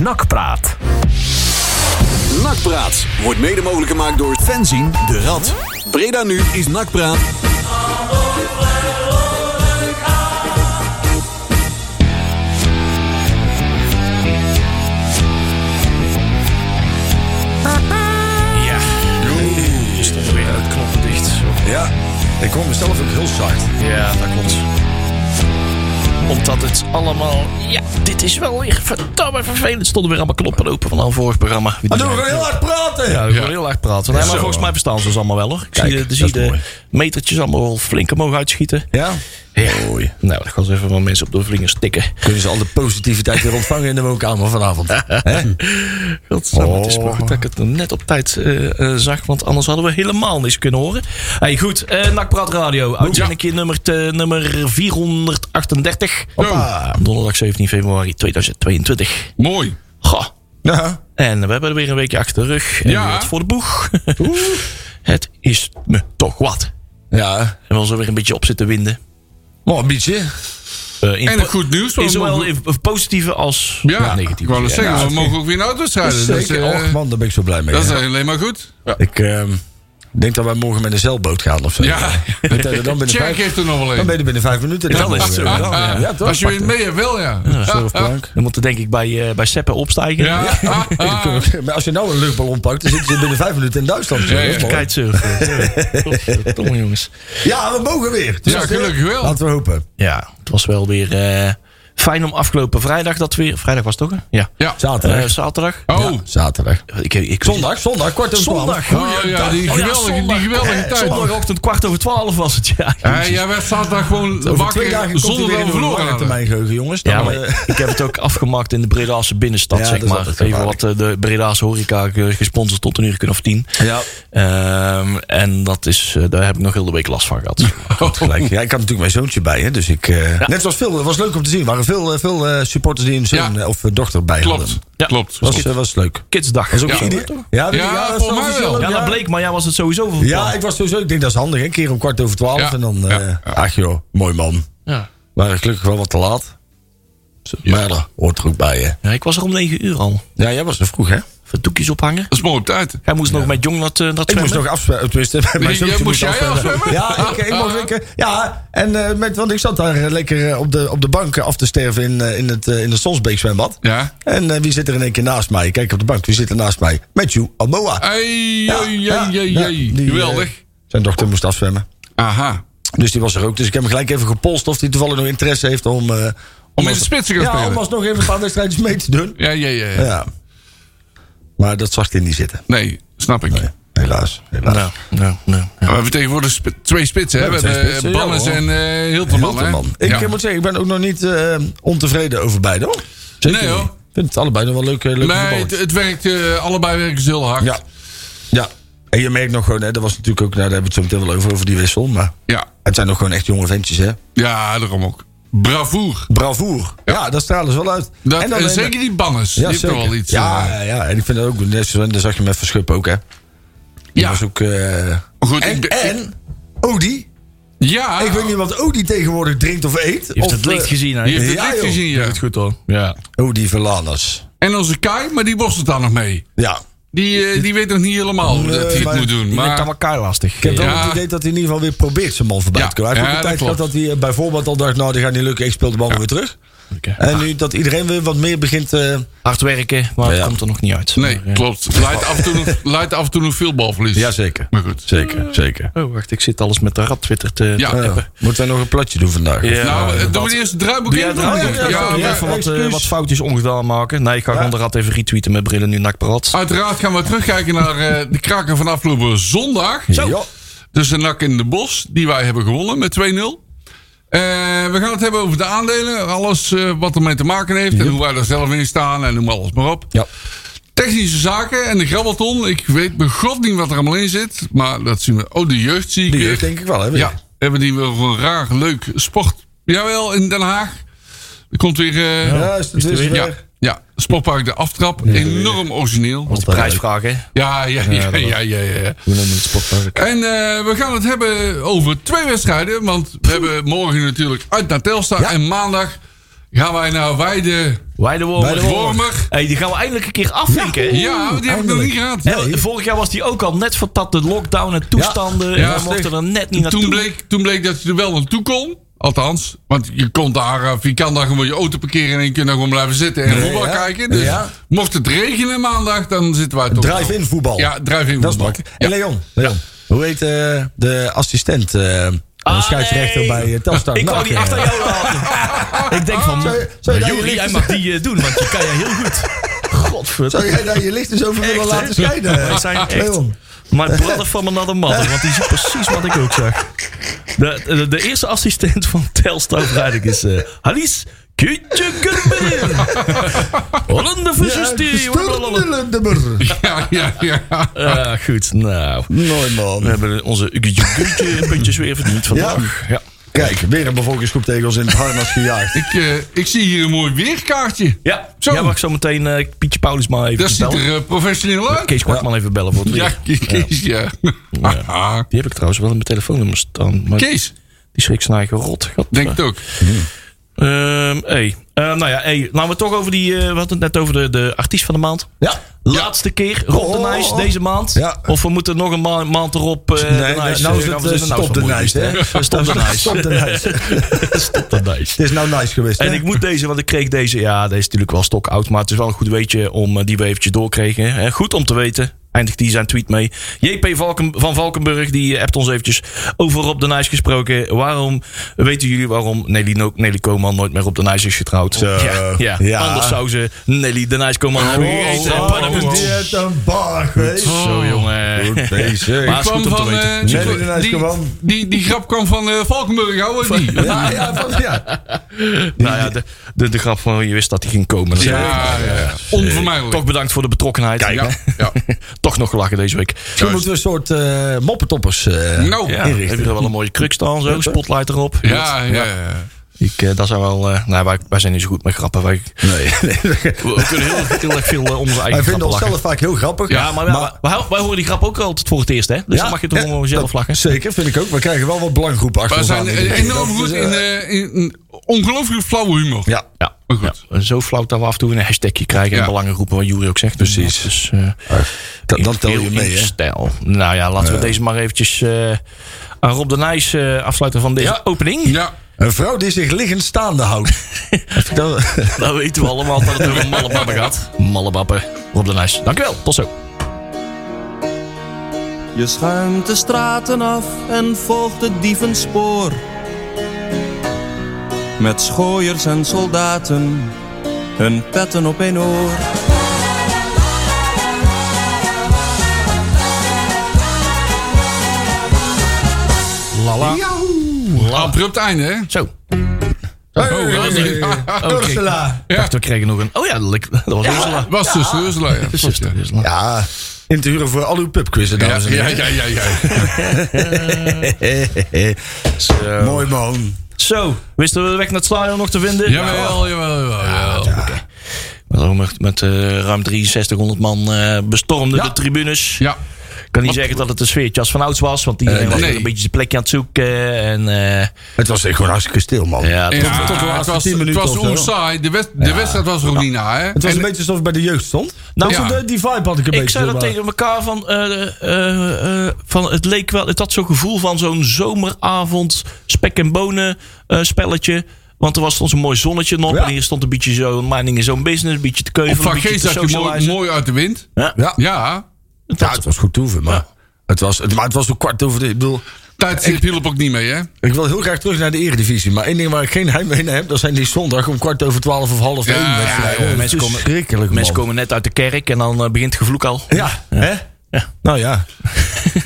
Nakpraat. Nakpraat wordt mede mogelijk gemaakt door Fenzin de Rad. Breda nu is Nakpraat. Ja. Is toch weer het knoppen dicht. Ja, ik hoor mezelf ook heel zacht. Ja, dat klopt. Omdat het allemaal... Ja, dit is wel weer verdomme vervelend. Er stonden weer allemaal knoppen open van een vorig programma. Die doen we heel hard praten. Ja, ik wil heel erg praten. Nee, maar Zo. volgens mij verstaan ze ons allemaal wel hoor. Ik Kijk, zie, de, zie is de mooi. metertjes allemaal wel flink omhoog uitschieten. Ja? Ja. Nou, dan gaan ze even wat mensen op de vingers tikken. Kunnen ze al de positiviteit weer ontvangen in de woonkamer vanavond? Het is maar Oh. goed dat ik het net op tijd eh, eh, zag. Want anders hadden we helemaal niks kunnen horen. Hey, goed. eh Nakpraat Radio. Uitzending nummer, te- nummer 438. Hoppa. Donderdag 17 februari 2022. Mooi. Goh. Ja. En we hebben er weer een weekje achter de rug. En Ja. wat voor de boeg. het is me toch wat. Ja. En we zo weer een beetje op zitten winden. Maar een beetje. Eh, in En een goed nieuws. in we zowel mogen- in positieve als ja, ik negatieve. wou het zin. zeggen, Ja, we mogen ook weer in auto's rijden. Dus, eh, Och man, daar ben ik zo blij mee. dat is Ja. alleen maar goed. Ik ehm, denk dat wij morgen met een zeilboot gaan of zo. Ja. Dan binnen vijf, heeft er nog wel dan ben je binnen vijf minuten. Ja, Dan dat is zo. Ja, Ja, ja, toch? Als je weer mee hebt, wel ja. Surfplank. Dan moeten denk ik bij, eh bij Seppen opstijgen. Ja. Maar als je nou een luchtballon pakt, dan zitten ze binnen vijf minuten in Duitsland. Ja, ja. Is. Kitesurfen. Godverdomme jongens. Ja, we mogen weer. Dus Ja, is- gelukkig wel. Laten we hopen. Ja, het was wel weer eh, fijn om afgelopen vrijdag dat weer... Vrijdag was het toch? hè? Ja. Ja. Zaterdag. Eh, zaterdag. Oh. Ja, zaterdag. Ik, ik, Zondag, zondag, kwart over twaalf. Zondag. Oh, ja, die geweldige, die geweldige tijd. Zondagochtend kwart over twaalf was het, ja. Ja, jij werd zaterdag gewoon Over twee dagen wakker zonder dat we een verloren hadden. termijn geheugen, jongens. Ja, maar eh, ik heb het ook afgemaakt in de Bredaanse binnenstad, Ja, zeg dat maar. Even wat eh, de Bredaanse horeca ge- gesponsord tot een uur of tien. ja, Ehm, en dat is, eh, daar heb ik nog heel de week last van gehad. gelijk. Ja, ik had natuurlijk mijn zoontje bij, hè, dus ik... eh, Net zoals veel, het was leuk om te zien. Waren veel, eh, veel eh, supporters die zoon Ja. eh, of eh, dochter bij Klopt, hadden. Ja. klopt. Was, eh, was leuk. Kidsdag. Was ook Ja. ieder- ja, Ja, volgens mij wel. ook, Ja, dat bleek, maar jij was het sowieso voor Ja, ik was sowieso, ik denk dat is handig, hè. Een keer om kwart over twaalf Ja. en dan, Ja. eh, ach joh, mooi man. Ja. waren gelukkig wel wat te laat. Maar dat hoort er ook bij, hè. Ja, ik was er om negen uur al. Ja, jij was er vroeg, hè? Even doekjes ophangen. Dat is mooi op tijd. Hij moest nog met Jong naar het, eh, Ik moest zwemmen. nog. Tenminste, jij- moest jij afzwemmen. afzwemmen? Ja, ik, ik mocht lekker. Ja, en, eh, met, want ik zat daar eh, lekker eh, op de, op de bank af te sterven in, eh, in het, eh, in het Sonsbeek zwembad. Ja. En eh, wie zit er in één keer naast mij? Kijk op de bank, wie zit er naast mij? Matthew Ja, ja, ja, die, Geweldig. eh, zijn dochter moest afzwemmen. Aha. Dus die was er ook. Dus ik heb hem gelijk even gepolst of hij toevallig nog interesse heeft om... eh, Om in de spits te gaan ja, spelen. om alsnog even een paar wedstrijdjes mee te doen. Ja, ja, ja. ja. Maar dat zag hij niet zitten. Nee, snap ik. Nee, helaas. helaas. Nou, nou, nou. Maar we hebben tegenwoordig sp- twee spitsen. Hè? We hebben eh, spitsen, Bannes ja, en eh Hilterman. hè? Hilterman. Ik Ja. moet zeggen, ik ben ook nog niet eh, ontevreden over beide hoor. Zeker Nee, hoor. niet. Ik vind het allebei nog wel leuke, leuke Nee, het, het werkt, allebei werken ze heel hard. Ja. ja. En je merkt nog gewoon, hè, dat was natuurlijk ook, nou, daar hebben we het zo meteen wel over, over die wissel. Maar Ja, het zijn nog gewoon echt jonge ventjes, hè. ja daarom ook. Bravoer. Bravoer. Ja, dat stralen ze wel uit. Dat, en, dan- en- zeker die Bannes. Ja, die zeker. toch wel iets. ja, eh, ja, ja, en ik vind dat ook, daar zag je met Verschuppen ook, hè. Die Ja. was ook... eh, Goed, en, ik ben- en Odi, ja. ik weet niet wat Odi tegenwoordig drinkt of eet. Je of, het licht eh, gezien, hè? Die heeft het Ja, licht joh. gezien, ja. Het goed hoor. Ja. Odi Verlanas. En onze Kai, maar die worstelt daar nog mee. Ja. Die, eh, die weet nog niet helemaal hoe Nee, dat hij het moet doen. Maar elkaar lastig. Ik heb wel Ja. het idee dat hij in ieder geval weer probeert zijn man voorbij Ja. te komen. Hij heeft Ja, ook een tijd dat gehad dat hij eh, bijvoorbeeld al dacht, nou, die gaat niet lukken. Ik speel de bal weer terug. Oké. En nu dat iedereen weer wat meer begint... eh, Hard werken, maar het komt er nog niet uit. nee, Maar, eh, klopt. Leidt af, en toe leidt af en toe nog veel balverlies. Jazeker. Maar goed. Zeker, zeker. Oh, wacht, ik zit alles met de rat Twitter te Ja. Moeten wij nog een platje doen vandaag? Ja. Nou, eh, wat- doen we eerst het draaiboek in? ja, Ja, ja, doe ja, even wat, eh, excuus. wat foutjes ongedaan maken. Nee, ik ga gewoon de rat even retweeten met brillen nu nakpraat. Uiteraard gaan we terugkijken naar eh, de kraker van afgelopen zondag. Zo. Dus de nak in de bos, die wij hebben gewonnen met 2-0. Eh, we gaan het hebben over de aandelen. Alles eh, wat ermee te maken heeft. En hoe wij er zelf in staan. En noem alles maar op. Ja. Technische zaken en de grabbelton. Ik weet bij god niet wat er allemaal in zit. Maar dat zien we. Oh, de jeugd zie ik weer. jeugd denk ik wel, hè? Ja, hebben die wel een raar, leuk sport. Jawel, in Den Haag. Er komt weer... eh, Ja, is het dus weer... ja, Sportpark De Aftrap. Enorm origineel. Dat is de prijsvraag, hè? Ja, ja, ja, ja, ja, ja. We noemen het sportpark. En eh, we gaan het hebben over twee wedstrijden. Want we hebben morgen natuurlijk uit naar Telstar. Ja. En maandag gaan wij naar Weide Weidewormer. Wormer. Hey, die gaan we eindelijk een keer afvinken. Ja, die heb ik nog niet gehad. Hè, vorig jaar was die ook al net voordat de lockdown en toestanden. en Ja, we mochten er net niet naartoe. Toen bleek, toen bleek dat je er wel naartoe kon. Althans, want je kon daar, eh, je kan daar gewoon je auto parkeren en je kunt daar gewoon blijven zitten en voetbal ja. kijken. Dus Ja. mocht het regenen maandag, dan zitten wij toch Drive-in voetbal. Ja, drive-in Dat is voetbal. makkelijk. En. Leon, Leon, hoe heet eh, de assistent eh Ah, scheidsrechter nee. bij eh, Telstar? Ik wou Nou, die eh, achter jou laten. Ik denk van, Zou je- zou je daar je Juri, jij mag die eh, doen, want je kan je heel goed. Zou jij daar je licht eens over willen laten schijnen? Dat zijn echt-. My brother from another mother, want die ziet precies wat ik ook zag. De, de, de eerste assistent van Telstar vrijdag is uh, Halis Kutjekenbeel. Hollande versusti. Sturdelendemer. Ja, ja, ja. Ah, goed, nou. Mooi We man. hebben onze puntjes weer verdiend vandaag. Ja. Kijk, weer een bevolkingsgroep tegen ons in het harnas gejaagd. Ik, eh, ik zie hier een mooi weerkaartje. Ja, Zo. ja mag zo meteen eh, Pietje Paulus maar even Dat ziet er eh, professioneel uit. Kees Kwartman even bellen voor het Ja, weer. Kees, ja. Die heb ik trouwens wel in mijn telefoonnummer staan. Maar Kees, die schrikt zijn eigen rot. God, denk het ook. Ehm, hey. Ehm, nou ja, hey, laten we toch over die. eh, we hadden het net over de, de artiest van de maand. Ja. Laatste keer, Rob de Oh. Nijs, deze maand. Ja. Of we moeten nog een ma- maand erop. eh, Nee, de Nijs, nou is het stop de Nijs? Stop de Nijs. Stop de Nijs. Stop de Nijs. Het is nou nice geweest, En hè? ik moet deze, want ik kreeg deze. Ja, deze is natuurlijk wel stok oud. Maar het is wel een goed weetje om, die we eventjes doorkregen. Hè. Goed om te weten. Eindigt hij zijn tweet mee. JP Valken, van Valkenburg, die eh, hebt ons eventjes over Rob de Nijs gesproken. Waarom, weten jullie waarom Nelly, no Nelly Koman nooit meer Rob de Nijs is getrouwd? Ja, ja. Ja. anders zou ze Nelly de Nijs Koman hebben gegeten. paddenstoels. Die heeft een bar geweest. Zo jongen. Goed bezig. Maar is goed om te van, weten. eh, Nee, die, nee, nee, die, die, die grap kwam van eh, Valkenburg, hoor. Die. Ja, ja, van, ja. nou ja, de, de, de grap van je wist dat hij ging komen. Ja, ja, ja. Onvermijdelijk. Toch bedankt voor de betrokkenheid. ja, ja. Toch nog gelachen deze week. Misschien moeten we een soort eh, moppetoppers eh Nou, Ja, ja, heb je er wel een mooie kruk staan, zo, spotlight erop. ja, ja. Ik, eh, dat zijn wel, eh, nou, wij, wij zijn niet zo goed met grappen. Wij, Nee, nee. we kunnen heel, heel erg veel om onze eigen Wij vinden lachen. onszelf vaak heel grappig. Ja, maar, ja, wij, wij horen die grap ook altijd voor het eerst, hè? Dus dan mag je toch ja, gewoon zelf lachen. Zeker, vind ik ook. We krijgen wel wat belanggroepen achter We ons zijn enorm goed in, in ongelooflijk flauwe humor. Ja, Ja, Maar goed. Ja, zo flauw dat we af en toe een hashtagje krijgen. En Ja. belangengroepen, wat Jury ook zegt. Precies. Dus, eh, dan, dan tel je mee, hè? Stijl. Nou ja, laten we deze maar eventjes eh, aan Rob de Nijs eh, afsluiten van deze Ja. opening. Ja. Een vrouw die zich liggend staande houdt. dat, Dan weten we allemaal dat het over malle bappen gaat. Malle bappen. Rob de Nijs. Dankjewel. Tot zo. Je schuimt de straten af en volgt het dievenspoor. Met schooiers en soldaten, hun petten op een oor. Lala. Abrupt einde, hè? Zo. Hey, dat is- Oké. Ursula. Ik dacht, we kregen nog een... Oh ja, dat was Ursula. Was zuster Ursula, ja. Zuster Ursula. Ja, in te huren voor al uw pubquizzen, Ja, dames en ja, heren. ja, ja, ja. Zo. Mooi man. Zo, wisten we de weg naar het stadion nog te vinden? Jawel, jawel, jawel. jawel. We hadden Met, met eh, ruim 6300 man eh, bestormden de tribunes. Ja. Ik kan niet zeggen dat het een sfeertje als van ouds was. Want iedereen Eh, was nee. een beetje zijn plekje aan het zoeken. En eh, Het was echt gewoon hartstikke stil, man. ja, Ja, tot- tot de laatste het was, 10 het minuten was of onsaai. De, wed- de wedstrijd was er ook niet na, hè? Het was En- een beetje alsof ik bij de jeugd stond. Nou, Dat de- die vibe had ik een beetje. ik zei dat tegen elkaar van, eh, eh, eh, van het leek wel, het had zo'n gevoel van zo'n zomeravond spek en bonen eh, spelletje. Want er was stond zo'n mooi zonnetje nog. Ja. En hier stond een beetje zo minding in zo'n business, een beetje te keuvelen, Van een beetje Geest te zag je mooi, mooi uit de wind. Ja. Ja. Ja. Ja, het was goed toeven, maar... Het was, het, maar het was zo kwart over de... Ik bedoel, Tijdstip hielp ook niet mee, hè? ik wil heel graag terug naar de eredivisie. Maar één ding waar ik geen heimwee naar heb... dat zijn die zondag om kwart over twaalf of half Ja, één ja, Het mensen komen- Mensen komen net uit de kerk en dan eh, begint het gevloek al. Ja, hè? Ja. Nou ja.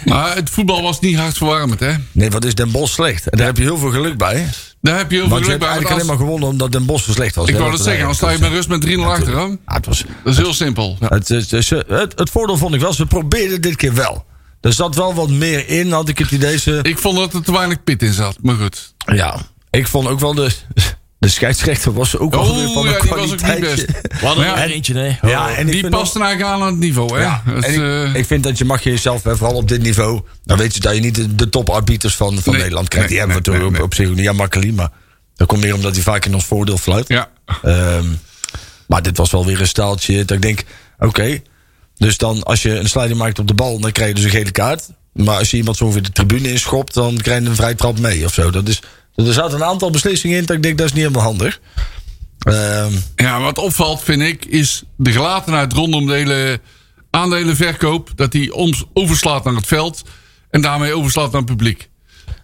Maar het voetbal was niet hartverwarmend, hè? Nee, wat is Den Bosch slecht? En daar heb je heel veel geluk bij. Daar heb je heel veel geluk bij. want eigenlijk alleen maar gewonnen omdat Den Bosch zo slecht was. Ik wou dat zeggen, dan sta je met rust met 3-0 achter, hè? Ja, het, was, Dat is heel simpel. het, het, het, het, het voordeel vond ik wel, ze probeerden dit keer wel. Er zat wel wat meer in, had ik het idee. Ze, Ik vond dat er te weinig pit in zat, maar goed. ja, ik vond ook wel de, de scheidsrechter was ook Oh, van een ja, die was ook niet best. We er ja, eentje, nee. Ja, en ik Die past er eigenlijk aan aan het niveau, hè? Ja, en is, ik, eh, ik vind dat je mag je jezelf, hè, vooral op dit niveau, dan weet je dat je niet de, de toparbiters van, van Nee, Nederland krijgt. nee, die hebben we nee, nee, op, op zich ook niet. Ja, Makkeli, maar dat komt meer omdat hij vaak in ons voordeel fluit. ja, Ehm, maar dit was wel weer een staaltje. Dat ik denk, oké. dus dan als je een sliding maakt op de bal, dan krijg je dus een gele kaart. Maar als je iemand zo over de tribune inschopt, dan krijg je een vrij trap mee of zo. Dat is, er zaten een aantal beslissingen in dat ik denk, dat is niet helemaal handig. Ehm, Ja, wat opvalt, vind ik, is de gelatenheid rondom de hele aandelenverkoop. Dat die oms overslaat naar het veld en daarmee overslaat naar het publiek.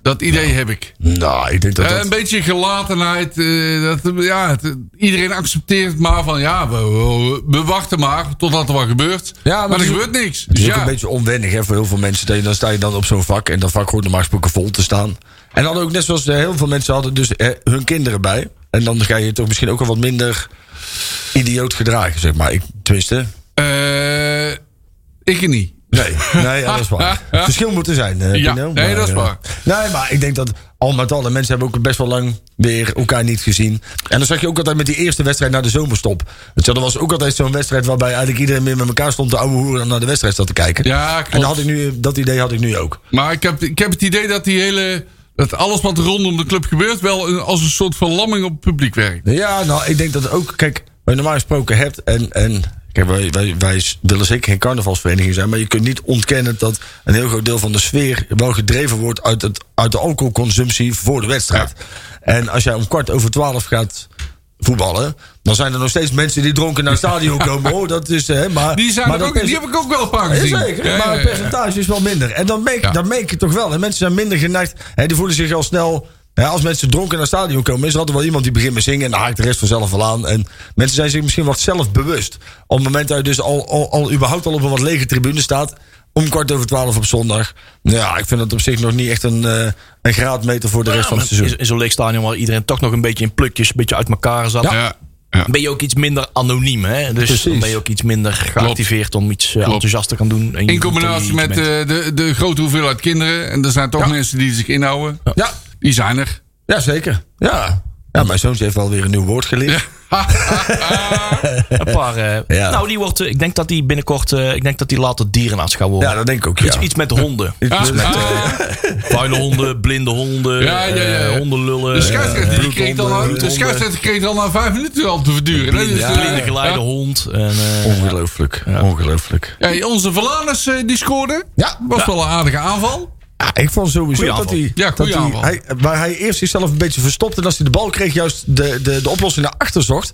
Dat idee heb ik. nou, ik denk dat Eh, dat... een beetje gelatenheid. eh, dat, ja, het- iedereen accepteert maar van ja, we, we, we wachten maar totdat er wat gebeurt. Ja, maar er is- gebeurt niks. Het is Dus ook ja, een beetje onwennig hè, voor heel veel mensen. Dat je- Dan sta je dan op zo'n vak en dat vak hoort normaal gesproken vol te staan. En dan ook net zoals eh, heel veel mensen hadden dus eh, hun kinderen bij. En dan ga je toch misschien ook wel wat minder idioot gedragen, zeg maar. Ik, tenminste, eh, ik niet. nee, nee ja, dat is waar. Het verschil moet er zijn, Ja, Pino, nee, dat is waar. Nee, maar ik denk dat al met al, de mensen hebben ook best wel lang weer elkaar niet gezien. En dan zag je ook altijd met die eerste wedstrijd na de zomerstop. Wel, dat was ook altijd zo'n wedstrijd waarbij eigenlijk iedereen meer met elkaar stond te ouwe hoeren en naar de wedstrijd zat te kijken. Ja, en klopt. dat, had ik nu, dat idee had ik nu ook. Maar ik heb, ik heb het idee dat die hele. Dat alles wat rondom de club gebeurt, wel een- als een soort verlamming op het publiek werkt. Ja, nou, ik denk dat ook, kijk, wat je normaal gesproken hebt en, en kijk, wij, wij, wij willen zeker geen carnavalsvereniging zijn, maar je kunt niet ontkennen dat een heel groot deel van de sfeer wel gedreven wordt uit, het, uit de alcoholconsumptie voor de wedstrijd. En als jij om kwart over twaalf gaat voetballen, dan zijn er nog steeds mensen die dronken naar het stadion komen. Hoor, dat is, hè, maar, Die, zijn maar dat ook, is- die heb ik ook wel een paar gezien. ja, zeker, Ja, maar ja, het ja. percentage is wel minder. En dan merk, Ja. dan merk je toch wel. En mensen zijn minder geneigd. Hè, die voelen zich al snel. Hè, als mensen dronken naar het stadion komen, is er altijd wel iemand die begint met zingen. En dan haakt de rest vanzelf wel aan. En mensen zijn zich misschien wat zelfbewust. Op het moment dat je dus al, al, al überhaupt al op een wat lege tribune staat. Om kwart over twaalf op zondag. Nou Ja, ik vind dat op zich nog niet echt een, eh, een graadmeter voor de rest van het seizoen. in zo'n leeg stadion waar iedereen toch nog een beetje in plukjes, een beetje uit elkaar zat. Ja, ja. Ben je ook iets minder anoniem, hè? Dus Precies. dan ben je ook iets minder geactiveerd om iets eh, enthousiast te gaan doen. In combinatie met bent. eh, de, de grote hoeveelheid kinderen. En er zijn toch Ja. mensen die zich inhouden. Ja, Die zijn er. ja zeker. Ja. ja, mijn zoontje heeft wel weer een nieuw woord geleerd. een paar. eh, Ja. Nou, die wordt, eh, ik denk dat die binnenkort, eh, ik denk dat die later dierenarts gaat worden. Ja, dat denk ik ook. Ja. Iets, iets met honden. Iets met, Vuile honden, blinde honden, Ja, ja, ja. hondenlullen. De scheidsrechter, die kreeg de kreeg dan na vijf minuten al te verduren. blinde, Dus, eh, blinde geleide ja. hond. En, eh, Ongelooflijk. Ongelooflijk. Ja, onze Verlaners die scoorde. Ja. Was wel een aardige aanval. Ja, ik vond sowieso Goeie dat hij, Ja, dat hij, hij- Waar hij eerst zichzelf een beetje verstopte. En als hij de bal kreeg, juist de, de, de oplossing naar achter zocht.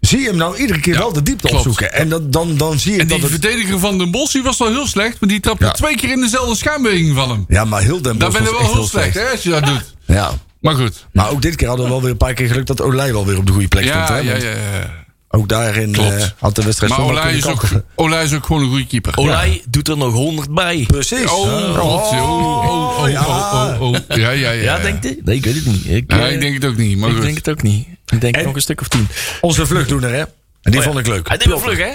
Zie je hem nou iedere keer Ja, wel de diepte klopt. opzoeken. En dat, dan, dan zie je En dat die het... verdediger van Den die was wel heel slecht. Want die trapte Ja. twee keer in dezelfde schuimbeweging van hem. Ja, maar heel Den Dat Bosch ben je wel heel slecht, hè, als je dat doet. Ja. Maar goed. Maar ook dit keer hadden we wel weer een paar keer geluk dat Olij wel weer op de goede plek stond. Ja, Hè? ja, ja. ja. Ook daarin eh, had de wedstrijd Maar Olij is, ook, kantelen. Olij is ook gewoon een goede keeper. Olij doet er nog honderd bij. Precies. Oh, oh, oh, oh, ja. oh, oh. Ja, ja, ja. Ja, denk je? Nee, ik weet het niet. Ik, Ja, eh, ik denk het ook niet. Maar ik goed. denk het ook niet. Ik denk En- nog een stuk of tien. Onze vluchtdoener, hè? En die Oh ja. vond ik leuk. Hij deed wel vlug, hè?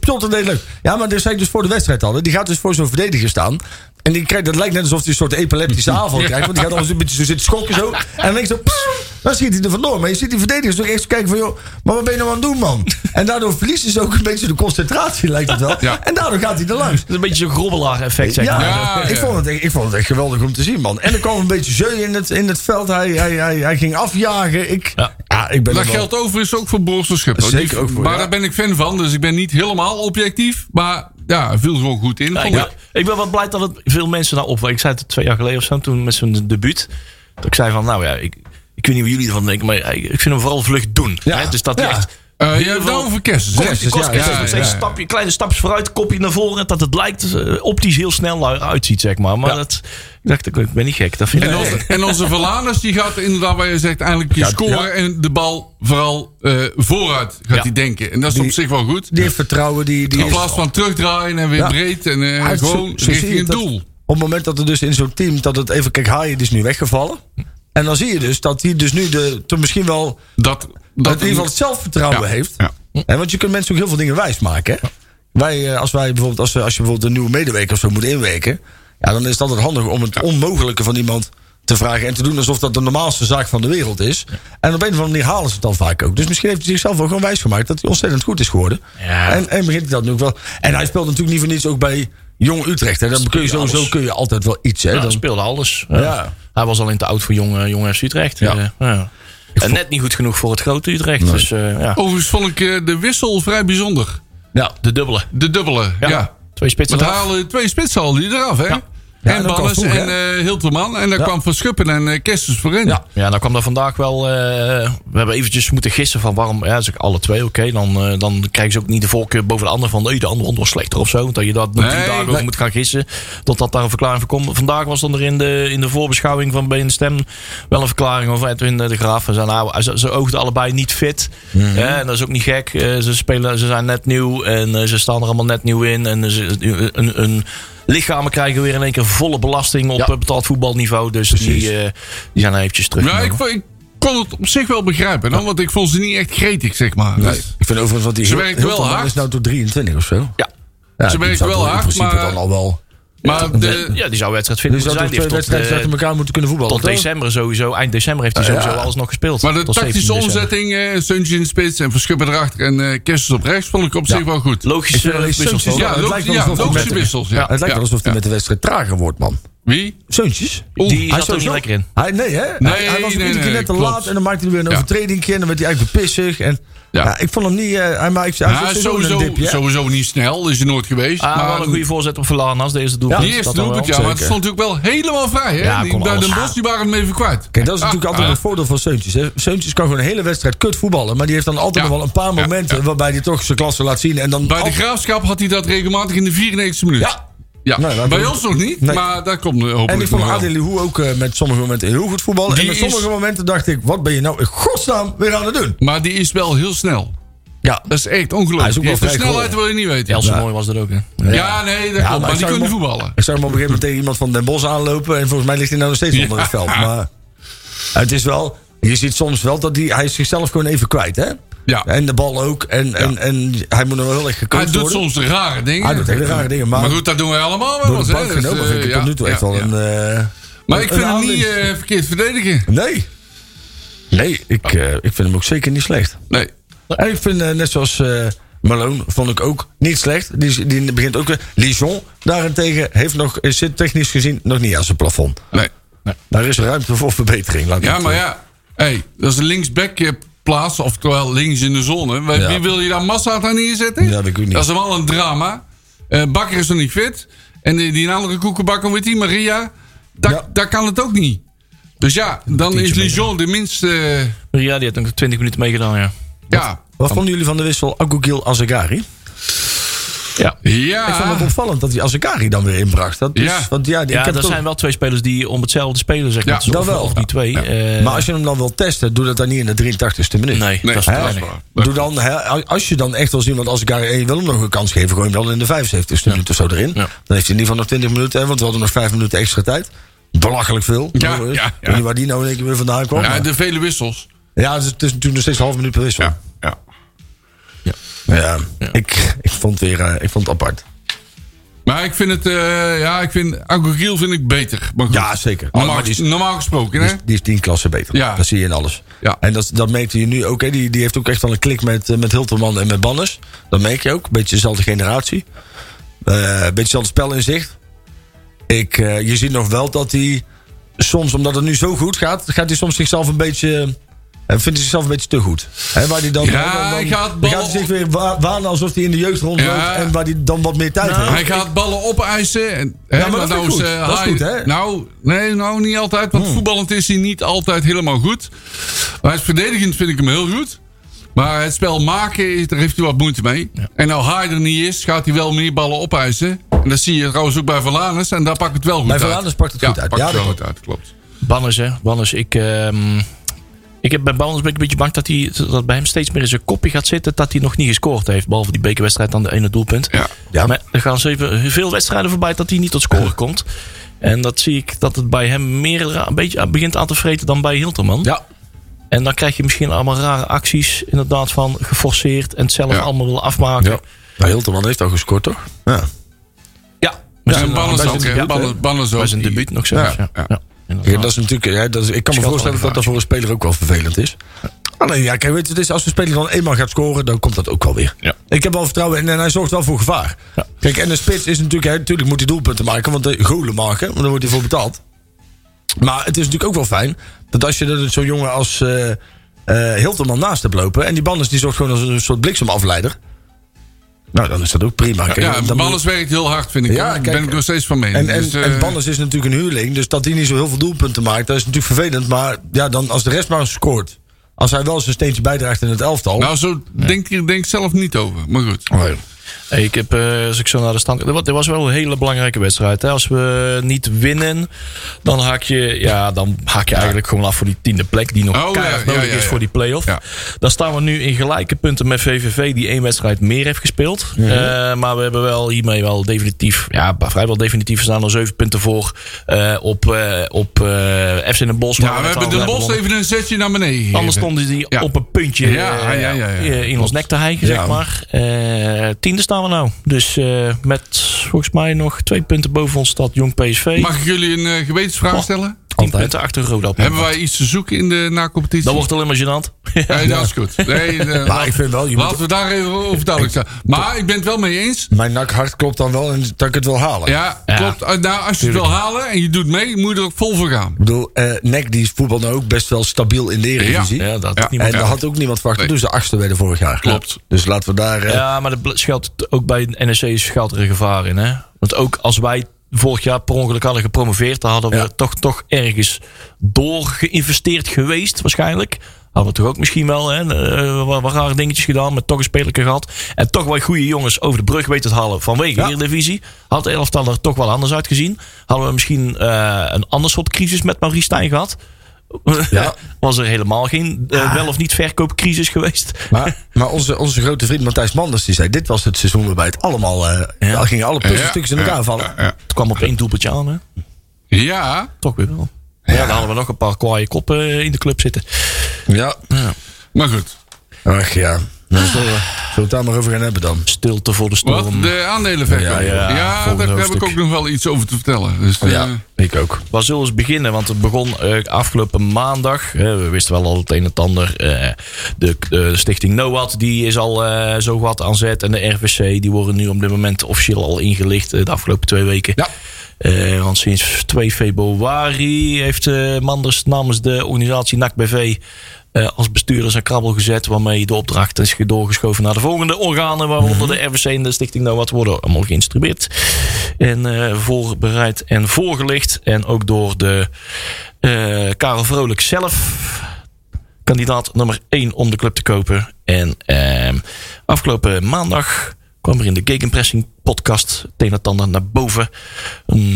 Piotr deed leuk. Ja, maar dus zei ik dus voor de wedstrijd hadden. Die gaat dus voor zo'n verdediger staan. En die krijgt, dat lijkt net alsof hij een soort epileptische aanval krijgt. Want die gaat al een beetje zo zitten schokken zo. En dan denk je zo... dan schiet hij er vandoor. Maar je ziet die verdedigers toch echt zo kijken van... joh, maar wat ben je nou aan het doen, man? En daardoor verliest hij ze ook een beetje de concentratie, lijkt het wel. Ja. En daardoor gaat hij er langs. Dat is een beetje zo'n grobbelaar effect, zeg Ja, maar. Ja, ik. Vond het, echt- ik vond het echt geweldig om te zien, man. En er kwam een beetje zeu in het, in het veld. Hij, hij, hij, hij ging afjagen. Ik, ja. Ja. ik ben Dat wel- geldt overigens ook voor Boris. Zeker Die- ook voor, Maar ja. daar ben ik fan van. Dus ik ben niet helemaal objectief. Maar ja, viel gewoon goed in. Ja, ik, ben, ik ben wel blij dat het veel mensen nou op. Ik zei het twee jaar geleden of zo, toen met zijn debuut. Dat ik zei van, nou ja, ik, ik weet niet wat jullie ervan denken, maar ik vind hem vooral vlug doen. Ja. Hè? Dus dat hij Ja. echt Eh, je hebt het over kost- kost- ja. stapje, kleine stapjes vooruit, kopje naar voren. Dat het lijkt eh, optisch heel snel uitziet, zeg maar. Maar dat, ik dacht, ik ben niet gek. Dat vind En, onze, en onze Verlaners die gaat inderdaad, waar je zegt, eigenlijk je Ja, scoren ja. en de bal vooral eh, vooruit gaat Ja. hij denken. En dat is op zich wel goed. Die vertrouwen. Die, die In plaats van terugdraaien en weer Ja. breed en eh, gewoon zo- zo zie richting dat- doel. Op het moment dat er dus in zo'n team, dat het even, kijk, Haaien is nu weggevallen. En dan zie je dus dat hij dus nu de, toch misschien wel, Dat, dat in ieder geval het zelfvertrouwen Ja, heeft. ja. En want je kunt mensen ook heel veel dingen wijsmaken. Hè? Wij, eh, als wij bijvoorbeeld, als, we- als je bijvoorbeeld een nieuwe medewerker of zo moet inwerken. Ja, dan is het altijd handig om het onmogelijke van iemand te vragen en te doen alsof dat de normaalste zaak van de wereld is. En op een of andere manier halen ze het dan vaak ook. Dus misschien heeft hij zichzelf ook gewoon wijsgemaakt dat hij ontzettend goed is geworden. Ja. En, en begint hij dat nu ook wel. En hij speelt natuurlijk niet voor niets ook bij Jong Utrecht. Hè. Dan kun je sowieso kun je altijd wel iets. Hè. Dan, speelde alles. Ja. Hij was al in te oud voor jonge, jonge FC Utrecht. Ja. Eh, ja. En net niet goed genoeg voor het grote Utrecht. Dus eh, ja, Overigens vond ik eh, de wissel vrij bijzonder. ja, de dubbele. De dubbele, ja. Twee spitsen. Want halen twee spitsen halen die eraf, hè? Ja, en vroeg, en eh Hilterman. En daar Ja. kwam Van Schuppen en uh, Kerstens voorin. Ja. Ja, nou kwam daar vandaag wel. eh, we hebben eventjes moeten gissen van waarom. Ja, zeg ik alle twee, oké. dan, eh, dan krijgen ze ook niet de voorkeur boven de ander van. Nee, de andere was slechter of zo. Dat je dat nog Nee, tien dagen nee. over moet gaan gissen. Totdat daar een verklaring voor komt. Vandaag was dan er in de, in de voorbeschouwing van BN Stem wel een verklaring over Edwin de Graaf. Ze, nou, ze, ze oogden allebei niet fit. Mhm. Ja, en dat is ook niet gek. Eh, ze, spelen, ze zijn net nieuw en eh, ze staan er allemaal net nieuw in. En ze, een, een, lichamen krijgen weer in één keer volle belasting op Ja. eh, betaald voetbalniveau. Dus die, eh, die zijn er eventjes terug. Ja, ik, kon het op zich wel begrijpen. Dan, want ik vond ze niet echt gretig, zeg maar. Nee. Dus- Ik vind overigens, want die Ze Hil- werkt wel hard. is nou tot 23 of zo. Ja. Ja, Ze werkt zou wel hard, maar- dan al wel. Maar de, Ja, die zou wedstrijd vinden. Dus toch Die twee wedstrijden eh, achter elkaar moeten kunnen voetballen. tot toch? december sowieso. Eind december heeft hij sowieso alles nog gespeeld. maar de tactische 17 december. omzetting, eh Suntje in de spits en Verschuppen erachter en eh Kerstens op rechts, vond ik op zich wel goed. Logische uh, wissels. Ja, het lo- lijkt wel ja, alsof hij logische met- wissels. Ja, Het lijkt wel alsof hij met de wedstrijd trager wordt, man. Wie? Zeuntjes. Die Hij zat er niet lekker in. Hij, nee, hè? Nee, hij, hij was nee, iedere keer nee, net te klopt. laat en dan maakte hij weer een Ja. overtreding en dan werd hij eigenlijk pissig. En, Ja. ja. ik vond hem niet... eh, hij maakt hij Ja, sowieso een sowieso, dipje, hè? sowieso niet snel, is hij nooit geweest. Ah, maar wel een goede voorzet op Verlaan als deze doelpunt. die eerste doelpunt, ja, maar het stond natuurlijk wel helemaal vrij. Hè? Ja, die, bij alles. Bosch die waren hem even kwijt. Kijk, dat is Ah, natuurlijk altijd ah. het voordeel van Seuntjes. Hè. Seuntjes kan gewoon een hele wedstrijd kut voetballen. Maar die heeft dan altijd Ja. nog wel een paar Ja, momenten ja. waarbij hij toch zijn klasse laat zien. En dan Bij de Graafschap had hij dat regelmatig in de 94e minuut. Ja. Ja, Nee, bij ons nog niet, Nee. maar daar komt er hopelijk En ik vond. Adeli Hoe ook eh, met sommige momenten heel goed voetballen. Die en met sommige is- momenten dacht ik, wat ben je nou in godsnaam weer aan het doen? Maar die is wel heel snel. Ja, Dat is echt Hij is ongelooflijk. ook Die wel heeft de snelheid wil je niet weten. Elsen Ja. mooi was dat ook. Hè. Ja, nee, dat klopt. maar die kunnen voetballen. Ik zag hem op een gegeven moment tegen iemand van Den Bosch aanlopen. En volgens mij ligt hij nou nog steeds onder het veld. Maar het is wel... Je ziet soms wel dat hij, hij is zichzelf gewoon even kwijt, hè? Ja. En de bal ook. En, en, en hij moet nog wel heel erg gecoacht Hij doet worden. soms de rare dingen. Hij doet hele rare dingen, maar- Maar goed, dat doen wij allemaal wel Door eens. de Dus, eh, vind ik tot nu toe echt wel een... eh, Maar een- ik vind hem niet eh, verkeerd verdedigen. Nee. Nee, ik, eh, ik vind hem ook zeker niet slecht. Nee. En ik vind, net zoals eh Malone, vond ik ook niet slecht. Die, die begint ook weer. Lijon daarentegen heeft nog, zit technisch gezien nog niet aan zijn plafond. nee. Daar is ruimte voor verbetering. Laat Ja, maar ja. Hey, dat is een linksback plaats, oftewel links in de zone. Wie, Ja. wie wil je daar Massa aan neerzetten? Ja, weet ik ook niet. Dat is wel een drama. Eh, Bakker is nog niet fit. En die, die andere koekenbakker, weet die, Maria. Daar, Ja. daar kan het ook niet. Dus ja, dan is Lijon de minste... Ja, die had nog 20 minuten meegedaan, ja. ja. Wat vonden jullie van de wissel Agugil Azegari? Ja, Ja. Ik vond het opvallend dat hij Azegari dan weer inbracht. Dat is, Ja. Want ja, ja ik heb er toch- zijn wel twee spelers die om hetzelfde spelen, zeg maar. Ja, dat of- wel. Of die twee. eh, maar als je hem dan wil testen, doe dat dan niet in de 83ste minuut. Nee, Nee, dat is waar. Doe dan, hè, als je dan echt wil zien, want daar één wil hem nog een kans geven, gooi hem dan in de 75ste minuut of zo erin. Ja. Dan heeft hij in ieder geval nog 20 minuten, hè, want we hadden nog 5 minuten extra tijd. Belachelijk veel. Ja, Ik ja, weet ja. niet waar die nou in één keer weer vandaan kwam. Ja, maar- de vele wissels. Ja, het is, het is natuurlijk nog steeds een half minuut per wissel. Ja. Ja. Ik, ik vond het weer eh, ik vond het apart. Maar ik vind het, eh, ja, ik vind Agogiel vind ik beter. Maar goed. Ja, zeker. Normaal, Maar die is- normaal gesproken, Die hè? is, die is tien klassen beter. Ja. Dat zie je in alles. Ja. En dat, dat merkte je nu ook. Hè. Die, die heeft ook echt wel een klik met, eh, met Hilterman en met Banners. Dat merk je ook. Een beetje dezelfde generatie. Een beetje hetzelfde spel in zicht. Ik, je ziet nog wel dat hij soms, omdat het nu zo goed gaat, gaat hij soms zichzelf een beetje. En vindt hij zichzelf een beetje te goed. Hè, waar hij dan, Ja, dan, dan, hij gaat dan bal- gaat hij zich weer wa- wanen alsof hij in de jeugd rondloopt. Ja. En waar hij dan wat meer tijd heeft. Hij gaat ballen opeisen. En, hè, maar dat nou ik is, goed. eh, Dat is goed, hè? Hmm. Nou, nee, nou niet altijd. Want voetballend is hij niet altijd helemaal goed. Maar het verdedigend vind ik hem heel goed. Maar het spel maken, daar heeft hij wat moeite mee. En nou hij er niet is, gaat hij wel meer ballen opeisen. En dat zie je trouwens ook bij Verlaners. En daar pakt het wel goed Bij uit. Verlaners pakt het goed uit. Pakt Ja, het wel goed uit, klopt. Banners, hè. Banners, ik... ehm, ik heb bij Banners ben ik een beetje bang dat, hij, dat bij hem steeds meer in zijn kopje gaat zitten dat hij nog niet gescoord heeft. Behalve die bekerwedstrijd aan de ene doelpunt. Ja. Ja. Maar er gaan zeven, veel wedstrijden voorbij dat hij niet tot scoren komt. En dat zie ik dat het bij hem meer een beetje begint aan te vreten dan bij Hilterman. Ja. En dan krijg je misschien allemaal rare acties. Inderdaad van geforceerd en het zelf Ja. allemaal willen afmaken. Ja. Nou, Hilterman heeft al gescoord, toch? Ja. Ja. Bij ook, zijn zijn debuut nog zelfs. Ja, Ja, dat is natuurlijk, ja, dat is, ik kan me voorstellen dat dat voor een speler ook wel vervelend is. Alleen ja, kijk, weet je, is, als een speler dan eenmaal gaat scoren, dan komt dat ook wel weer. Ja. Ik heb wel vertrouwen in en hij zorgt wel voor gevaar. Ja. Kijk, en de spits is natuurlijk, hè, natuurlijk moet hij doelpunten maken, want de golen maken, want dan wordt hij voor betaald. Maar het is natuurlijk ook wel fijn dat als je dat zo'n jongen als, eh eh Hilterman naast hebt lopen. En die Bannes die zorgt gewoon als een soort bliksemafleider. Nou, dan is dat ook prima. Kijk, Ja, dan- Balles werkt heel hard, vind ik. Ja, Daar ben ik nog steeds van mening. En, en, Dus, eh, en is natuurlijk een huurling. Dus dat hij niet zo heel veel doelpunten maakt, dat is natuurlijk vervelend. Maar ja, dan als de rest maar scoort. Als hij wel zijn steentje bijdraagt in het elftal. nou, zo denk ik denk zelf niet over. Maar goed. Oh, ja. Hey, ik heb, eh, als ik zo naar de stand. Dit was wel een hele belangrijke wedstrijd. Hè? Als we niet winnen, dan haak je, ja, dan haak je eigenlijk gewoon af voor die tiende plek. Die nog Oh, keihard ja, ja, nodig ja, is voor die play-off. Dan staan we nu in gelijke punten met VVV, die één wedstrijd meer heeft gespeeld. Mhm. Eh, maar we hebben wel hiermee wel definitief, ja, vrijwel definitief. We staan er zeven punten voor eh, op, op FC Den Bosch. Ja, we hebben de Bos gewonnen. even een zetje naar beneden gegeven. Anders stonden die op een puntje in ons nek te hijgen, zeg maar. Eh, tiende staan we nou. Dus eh, met volgens mij nog twee punten boven ons staat Jong PSV. Mag ik jullie een eh, gewetensvraag stellen? Tien Altijd. punten achter Roda. op Hebben wij iets te zoeken in de na-competitie? Dat wordt alleen maar gênant. Nee, dat is goed. Nee, eh, Maar ik vind wel, je laten moet, we daar even over duidelijk zijn. Maar ik ben het wel mee eens. mijn nakhart klopt dan wel en dat ik het wil halen. Ja, Ja. klopt. Eh, Nou, als je het wil halen en je doet mee, moet je er ook vol voor gaan. Ik bedoel, eh Nek die voetbal nou ook best wel stabiel in de Eredivisie. Ja, dat Ja. is niet En daar had ook niemand verwacht. Nee. Dus de achtste werden vorig jaar. Klopt. Dus laten we daar... Ja, maar er schuilt ook bij NEC schuilt er een gevaar in. Hè? Want ook als wij vorig jaar per ongeluk hadden gepromoveerd, dan hadden we Ja. toch, toch ergens door geïnvesteerd geweest, waarschijnlijk. Hadden we toch ook misschien wel hè, eh, wat, wat rare dingetjes gedaan, maar toch een spelerke gehad. En toch wel goede jongens over de brug weten te halen vanwege Ja. de Eredivisie. Had de elftal er toch wel anders uitgezien. Hadden we misschien eh, een ander soort crisis met Maurice Stijn gehad. Ja. Was er helemaal geen eh, wel of niet verkoopcrisis geweest. Maar, maar onze, onze grote vriend Matthijs Manders die zei... dit was het seizoen waarbij het allemaal... eh Ja. daar gingen alle puzzelstukjes in elkaar vallen. Ja, ja. Het kwam op één doelpuntje aan, hè? Ja, Toch weer wel. Ja, dan hadden we nog een paar kwaaie koppen eh, in de club zitten. Ja. maar goed. Ach ja. Nou, zullen, we, zullen we het daar maar over gaan hebben dan? Stilte voor de Wat? storm. De aandelenverkoop. Ja, Ja, ja, volgende daar heb ik ook nog wel iets over te vertellen. Dus, eh, Ja, ik ook. Waar zullen we eens beginnen? Want het begon eh, afgelopen maandag. Eh, we wisten wel al het een en het ander. Eh, de, de stichting NOAD die is al eh, zo wat aan zet. En de RVC die worden nu op dit moment officieel al ingelicht. eh, de afgelopen twee weken. Ja. Eh, want sinds 2 februari heeft eh, Manders namens de organisatie NAC-BV... eh, als bestuurder zijn krabbel gezet... waarmee de opdracht is doorgeschoven naar de volgende organen... waaronder de RVC en de Stichting NOAD worden allemaal geïnstrueerd. En eh, voorbereid en voorgelicht. En ook door de eh, Karel Vrolijk zelf kandidaat nummer 1 om de club te kopen. En ehm, afgelopen maandag kwam er in de Gegenpressing podcast het een en het ander naar boven.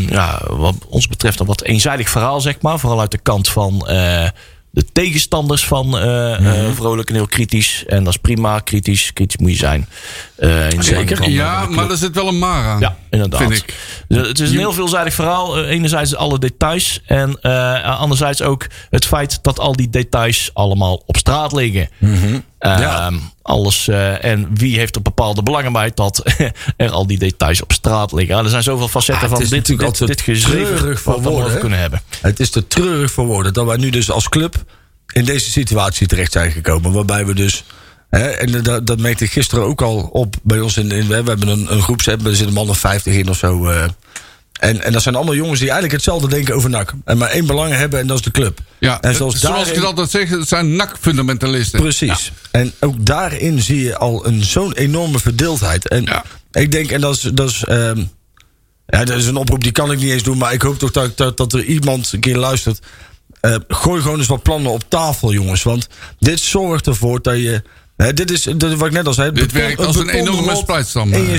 Ja, wat ons betreft een wat eenzijdig verhaal, zeg maar. Vooral uit de kant van eh, de tegenstanders van eh, eh, Vrolijk en heel kritisch. En dat is prima, kritisch. Kritisch moet je zijn. Eh, in van, eh, ja maar er zit wel een maar aan. Ja, inderdaad. Vind ik. Dus Het is een heel veelzijdig verhaal. Enerzijds alle details. En anderzijds ook het feit dat al die details allemaal op straat liggen. Ehm, alles, eh, en wie heeft er bepaalde belangen bij dat er al die details op straat liggen. Nou, er zijn zoveel facetten Ah, van dit, dit, dit treurig voor woorden, kunnen hebben. Het is te treurig voor woorden dat wij nu dus als club in deze situatie terecht zijn gekomen. Waarbij we dus. Hè, en dat, dat merkte ik gisteren ook al op bij ons. In, in, we hebben een, een groepsapp, er zitten een man of 50 in of zo. eh. En, en dat zijn allemaal jongens die eigenlijk hetzelfde denken over NAC. En maar één belang hebben en dat is de club. Ja, en zoals, zoals ik daarin- het altijd zeg, het zijn NAC-fundamentalisten. Precies. En ook daarin zie je al een zo'n enorme verdeeldheid. En Ja. ik denk, en dat is. Dat is ehm, ja, dat is een oproep die kan ik niet eens doen. Maar ik hoop toch dat, dat, dat er iemand een keer luistert. Eh, gooi gewoon eens wat plannen op tafel, jongens. Want dit zorgt ervoor dat je. Dit is dat, wat ik net al zei. Dit beton- werkt als een enorme splijtstam, In eh, je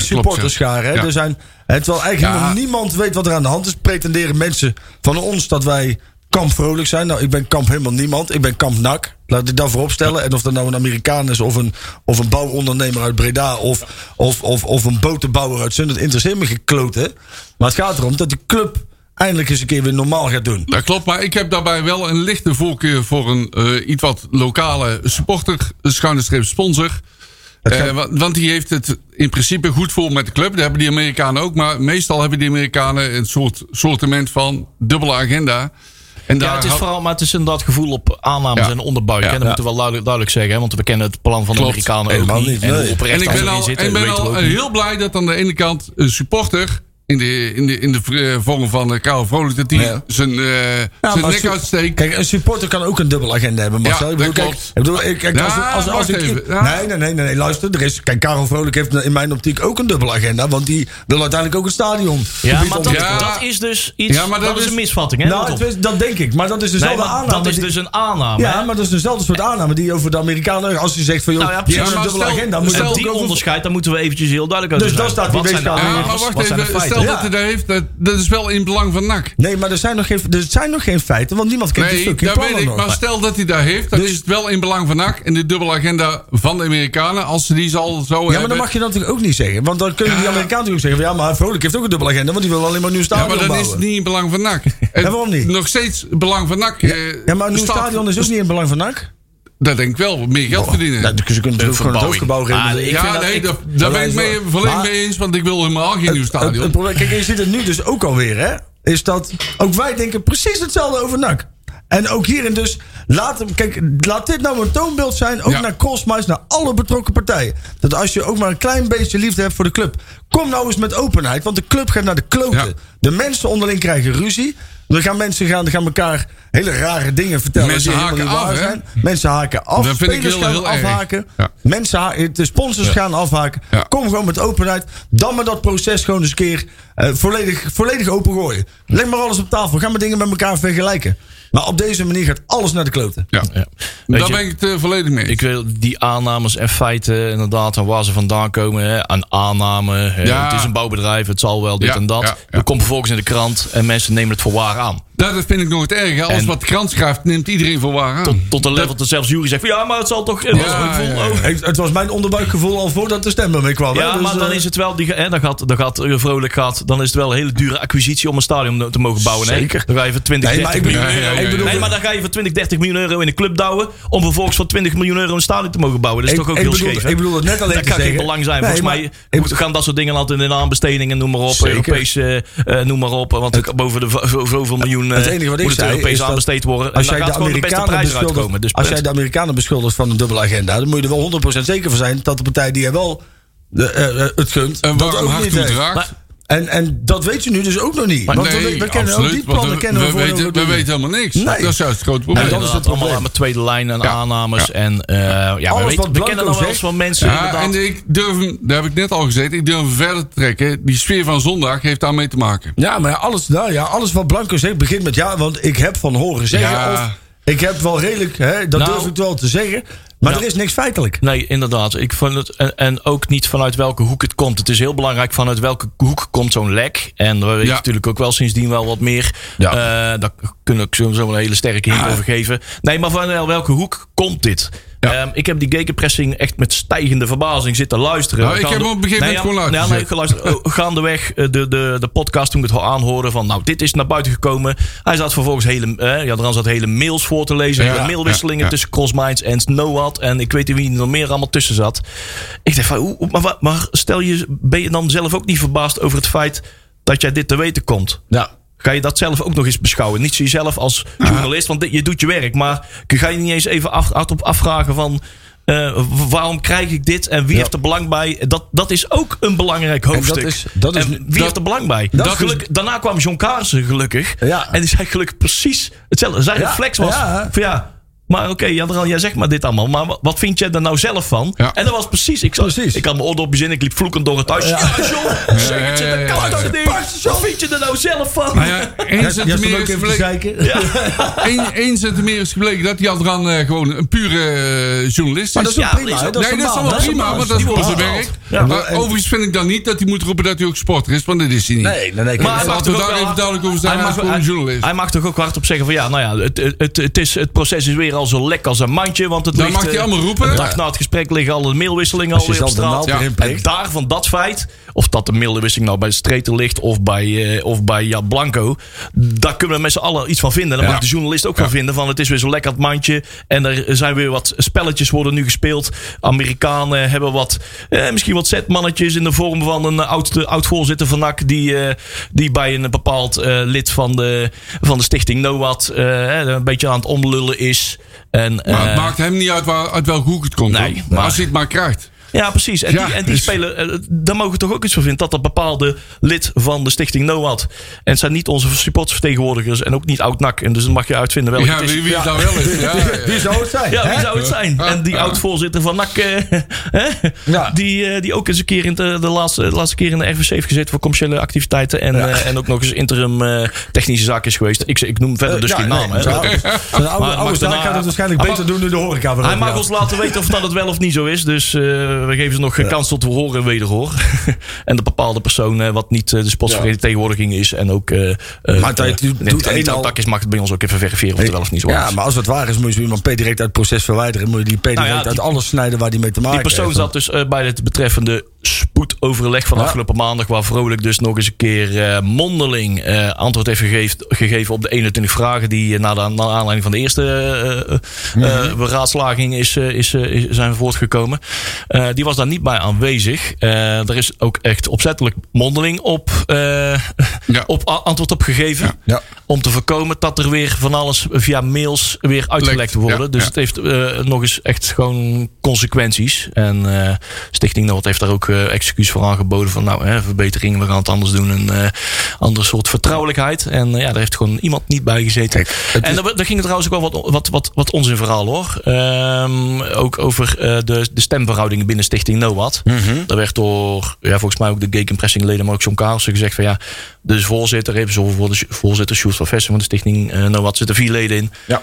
ja. Er zijn, terwijl eigenlijk Ja. helemaal niemand weet wat er aan de hand is. Pretenderen mensen van ons dat wij kamp vrolijk zijn. Nou, ik ben kamp helemaal niemand. Ik ben kamp NAC. Laat ik dat voorop stellen. En of dat nou een Amerikaan is of een, of een bouwondernemer uit Breda... of, of, of, of een botenbouwer uit Zund. Het interesseert me gekloten. Maar het gaat erom dat die club eindelijk eens een keer weer normaal gaat doen. Dat klopt, maar ik heb daarbij wel een lichte voorkeur voor een eh, iets wat lokale supporter, schuine streep sponsor. Eh, gaat- want die heeft het in principe goed voor met de club. Dat hebben die Amerikanen ook. Maar meestal hebben die Amerikanen een soort sortiment van dubbele agenda. En Ja, het is vooral, maar het is inderdaad gevoel op aannames Ja. en onderbuik. Ja. hè. Dat moeten we wel duidelijk, duidelijk zeggen. Hè? Want we kennen het plan van de Klopt. Amerikanen ook Helemaal niet. niet, En nee. ik ben al, zitten, ik ben al niet. heel blij dat aan de ene kant een supporter in de, in de, in de eh, vorm van uh, Karel Vrolijk, dat hij Ja. zijn, eh, zijn nek uitsteekt. Kijk, een supporter kan ook een dubbele agenda hebben, Marcel. Ja, ik bedoel, dat kijk, ik bedoel, ik, kijk, als, Ja, als, ik, even. Ja. Nee, nee, nee, nee, nee, luister. Er is, kijk, Karel Vrolijk heeft in mijn optiek ook een dubbele agenda. Want die wil uiteindelijk ook het stadion. Ja, maar dat, Ja. dat is dus iets. Ja, maar dat, dat is is- een misvatting, hè? Nou, is- dat denk ik. Maar dat is Nee, dezelfde maar aanname. dat is die- dus een aanname. Ja, maar dat is dezelfde soort aanname die over de Amerikanen... Als je zegt van, joh, Nou een dubbele agenda. Moet dat die onderscheid, daar moeten we eventjes heel duidelijk over Dus dan staat die Wat zijn de weegschaal Ja, weer- maar wacht even. Ja. dat hij dat heeft, dat, dat is wel in belang van NAC. Nee, maar er zijn, nog geen, er zijn nog geen feiten, want niemand kent die Nee, fucking dat weet ik. nog. Maar stel dat hij dat heeft, dan Dus- is het wel in belang van NAC. En de dubbele agenda van de Amerikanen, als ze die zal zo Ja, maar hebben. dan mag je dat natuurlijk ook niet zeggen. Want dan kunnen die Ja. Amerikanen natuurlijk zeggen... van, ja, maar Vrolijk heeft ook een dubbele agenda... want die wil alleen maar een nieuw Ja, stadion maar dan is niet in belang van NAC. En waarom niet? Nog steeds belang van NAC. eh, Ja, maar een nieuw staat- stadion is ook niet in belang van NAC. Dat denk ik wel. Meer geld verdienen. Ze kunnen natuurlijk gewoon het hoofdgebouw Ah, renoveren. ik vind ja, nee, dat, daar ben ik mee, volledig mee eens. Want ik wil helemaal geen nieuw stadion. kijk, je ziet het nu dus ook alweer, hè? Is dat ook wij denken precies hetzelfde over NAC. En ook hierin dus, laat, kijk, laat dit nou een toonbeeld zijn, ook Ja. naar Crossmice, naar alle betrokken partijen. Dat als je ook maar een klein beetje liefde hebt voor de club, kom nou eens met openheid, want de club gaat naar de kloten. Ja. De mensen onderling krijgen ruzie. Er gaan mensen gaan, gaan elkaar hele rare dingen vertellen. Mensen die helemaal haken niet waar af, zijn. Mensen haken af. Dat vind ik spelers heel- gaan heel erg. afhaken. Ja. Mensen ha- de sponsors gaan afhaken. Ja. Kom gewoon met openheid. Dan maar dat proces gewoon eens een keer eh, volledig, volledig opengooien. Leg maar alles op tafel. Ga maar dingen met elkaar vergelijken. Maar op deze manier gaat alles naar de kloten. Ja. Ja. Daar je, ben ik het eh, volledig mee. Ik wil die aannames en feiten inderdaad en waar ze vandaan komen. Hè, aan aanname. hè, Ja. Het is een bouwbedrijf, het zal wel dit Ja, en dat. ja, ja. Dat komt vervolgens in de krant en mensen nemen het voor waar aan. Dat vind ik nog het erge. Alles En- wat de krant schrijft, neemt iedereen voor waar aan. Tot, tot een level dat zelfs Jury zegt van ja, maar het zal toch... Het was Ja, ook vol- ja, ja. oh, Het, was mijn onderbuikgevoel al voordat de stem ermee kwam. hè. Ja, Dus, maar dan eh, is het wel, die, hè, dan gaat, dan gaat eh, vrolijk gaat, dan is het wel een hele dure acquisitie om een stadion te mogen bouwen. Hè? Zeker. Dan ga je voor 20, Nee, maar 30 ik miljoen euro. Nee, maar dan ga je voor 20, 30 miljoen euro in een club douwen. Om vervolgens voor 20 miljoen euro een stadion te mogen bouwen. Dat is Ik- toch ook ik heel scheef. hè? ik bedoel het net alleen Dat kan geen belang zijn. Nee, Volgens maar- mij gaan dat soort dingen altijd in de aanbestedingen, noem maar op. Europese, eh, noem maar op. Want boven de zoveel miljoen Het enige wat ik moet het zei Europees is dat aanbesteed worden. En Als jij, gaat de de Amerikanen beschuldigt, Dus als jij de Amerikanen beschuldigt van een dubbele agenda, dan moet je er wel 100% zeker van zijn dat de partij die er wel de, eh, eh, het dat warm ook hart niet toedraagt. Maar- En, en dat weet je nu dus ook nog niet. Want we, we kennen ook die plannen we, kennen we, we weten, nog we weten helemaal niks. Nee. Dat is juist het grote En probleem. dat is het allemaal aan mijn tweede lijn en Ja. aannames. Ja. En eh, ja, we, Alles weten, wat we kennen dan wel eens van mensen Ja, en ik durf, daar heb ik net al gezegd, ik durf hem verder te trekken. Die sfeer van zondag heeft daarmee te maken. Ja, maar ja, alles, nou, ja, alles wat Blanco zegt begint met ja, want ik heb van horen zeggen. Ja. Of ik heb wel redelijk, hè, dat Nou. durf ik wel te zeggen. Maar Nou. er is niks feitelijk. Nee, inderdaad. Ik vond het, en, en ook niet vanuit welke hoek het komt. Het is heel belangrijk vanuit welke hoek komt zo'n lek. En we weten Ja. natuurlijk ook wel sindsdien wel wat meer. Ja. Eh, daar kunnen we zo een hele sterke hint over geven. Nee, maar vanuit welke hoek komt dit? Ja. Ehm, ik heb die gegenpressing echt met stijgende verbazing zitten luisteren. Nou, ik heb hem op een gegeven moment nee, gewoon ja, nee, geluisterd. Oh, gaandeweg eh, de, de, de podcast toen ik het aanhoorde van... nou, dit is naar buiten gekomen. Hij zat vervolgens hele, eh, ja, zat hele mails voor te lezen. Ja, mailwisselingen tussen Crossminds en Snowad. En ik weet niet wie er nog meer allemaal tussen zat. Ik dacht van, hoe- maar, maar stel je, ben je dan zelf ook niet verbaasd over het feit dat jij dit te weten komt? Ja. Ga je dat zelf ook nog eens beschouwen? Niet jezelf als journalist, want je doet je werk. Maar ga je niet eens even af, hardop afvragen van... eh, waarom krijg ik dit en wie Ja. heeft er belang bij? Dat, dat is ook een belangrijk dat hoofdstuk. is- dat is- en wie dat- heeft er belang bij? dat Dat geluk, daarna kwam John Kaarsen gelukkig. Ja. En die zei gelukkig precies hetzelfde. Zijn reflex was van ja... Maar oké, Jan, jij zegt maar dit allemaal. Maar wa- wat vind jij er nou zelf van? Ja. En dat was precies. Ik, zat, Precies. ik had mijn oordopjes in. Ik liep vloekend door het huis. Ja, zeg het, Ja, een ja, koud ja, aan ja. het ding. Wat vind je er nou zelf van? Nou ja, één Jij centimeter stond ook is te gebleken, één centimeter is gebleken dat dan eh, gewoon een pure eh, journalist Maar is. dat is Ja, prima. hè? Dat is nee, dat is normaal. allemaal dat is prima, want dat is voor zijn werk. Ja. Maar overigens vind ik dan niet dat hij moet roepen dat hij ook sporter is, want dat is hij niet. Nee, nee, nee. Maar Maar hij mag laten we toch ook daar even duidelijk over zijn. hij mag- toch ook hardop zeggen van ja, nou ja, het, het, het, is, het proces is weer al zo lek als een mandje. Want het Dan ligt, mag hij eh, allemaal roepen. Een dag na het gesprek liggen alle mailwisselingen Als je alweer op de straat. En daar van dat feit, of dat de mailwisseling nou bij de Streeter ligt of bij, eh, of bij Jan Blanco, daar kunnen we met z'n allen iets van vinden. Daar mag de journalist ook van vinden van het is weer zo lekker het mandje. En er zijn weer wat spelletjes worden nu gespeeld. Amerikanen hebben wat, eh, misschien wat zetmannetjes in de vorm van een oud, oud voorzitter van NAC die, eh, die bij een bepaald eh, lid van de, van de stichting NOAD een beetje aan het omlullen is. En, Maar het maakt hem niet uit waar, uit welke hoek het komt. Nee, hoor. maar- als hij het maar krijgt. Ja, precies. En Ja, die, en die dus- spelen, eh, daar mogen we toch ook iets van vinden. Dat er bepaalde lid van de stichting NOAD. En het zijn niet onze supportersvertegenwoordigers en ook niet oud-NAC. En dus dan mag je uitvinden welke Ja, het is. wie, wie het nou wel is. Ja, Wie zou het zijn? Ja, wie hè? zou het zijn? En die oud-voorzitter van NAC, eh, hè? Ja. Die, eh, die ook eens een keer in de, de laatste, de laatste keer in de RVC heeft gezeten voor commerciële activiteiten. En, eh, en ook nog eens interim eh, technische zaak is geweest. Ik, ik noem verder dus Ja, geen nee, naam. hè. Zijn oude, daarna- gaat het waarschijnlijk Hij beter mag- doen nu de horeca Hij mag ons laten weten of dat het wel of niet zo is. Dus eh, we geven ze nog geen kans tot horen en wederhoor. en de bepaalde persoon eh, wat niet eh, de sportsvertegenwoordiging is. En ook eh eh, Maar eh, doet- doet en een al- is, mag het bij ons ook even verifiëren of het wel of niet zo Ja, is. maar als het waar is, moet je iemand per direct uit het proces verwijderen. Moet je die per direct Nou ja, uit alles snijden waar die mee te maken Die persoon heeft. zat dus eh, bij het betreffende spoedoverleg van Ja. afgelopen maandag. Waar Vrolijk dus nog eens een keer eh, mondeling eh, antwoord heeft gegeven, gegeven op de 21 vragen. Die eh, na, de, na aanleiding van de eerste eh, beraadslaging is, is, is- zijn voortgekomen. Die was daar niet bij aanwezig. Er is ook echt opzettelijk mondeling op, Ja. op antwoord op gegeven. Ja. Om te voorkomen dat er weer van alles via mails weer uitgelekt Lekt, worden. dus het heeft nog eens echt gewoon consequenties. En Stichting Noord heeft daar ook eh, excuus voor aangeboden. Van nou, hè, verbetering, we gaan het anders doen. Een eh andere soort vertrouwelijkheid. En eh, ja, daar heeft gewoon iemand niet bij gezeten. Kijk, en daar, daar ging het trouwens ook wel wat, wat, wat, wat onzin verhaal hoor. Ehm, ook over de, de stemverhoudingen binnen Stichting NOAD. Mhm. Daar werd door ja, volgens mij ook de Gay Compressing leden, maar ook John Karelsen gezegd van ja, de voorzitter, even zo voor de voorzitter Sjoerd van Vessen van de Stichting eh NOAD zitten vier leden in Ja.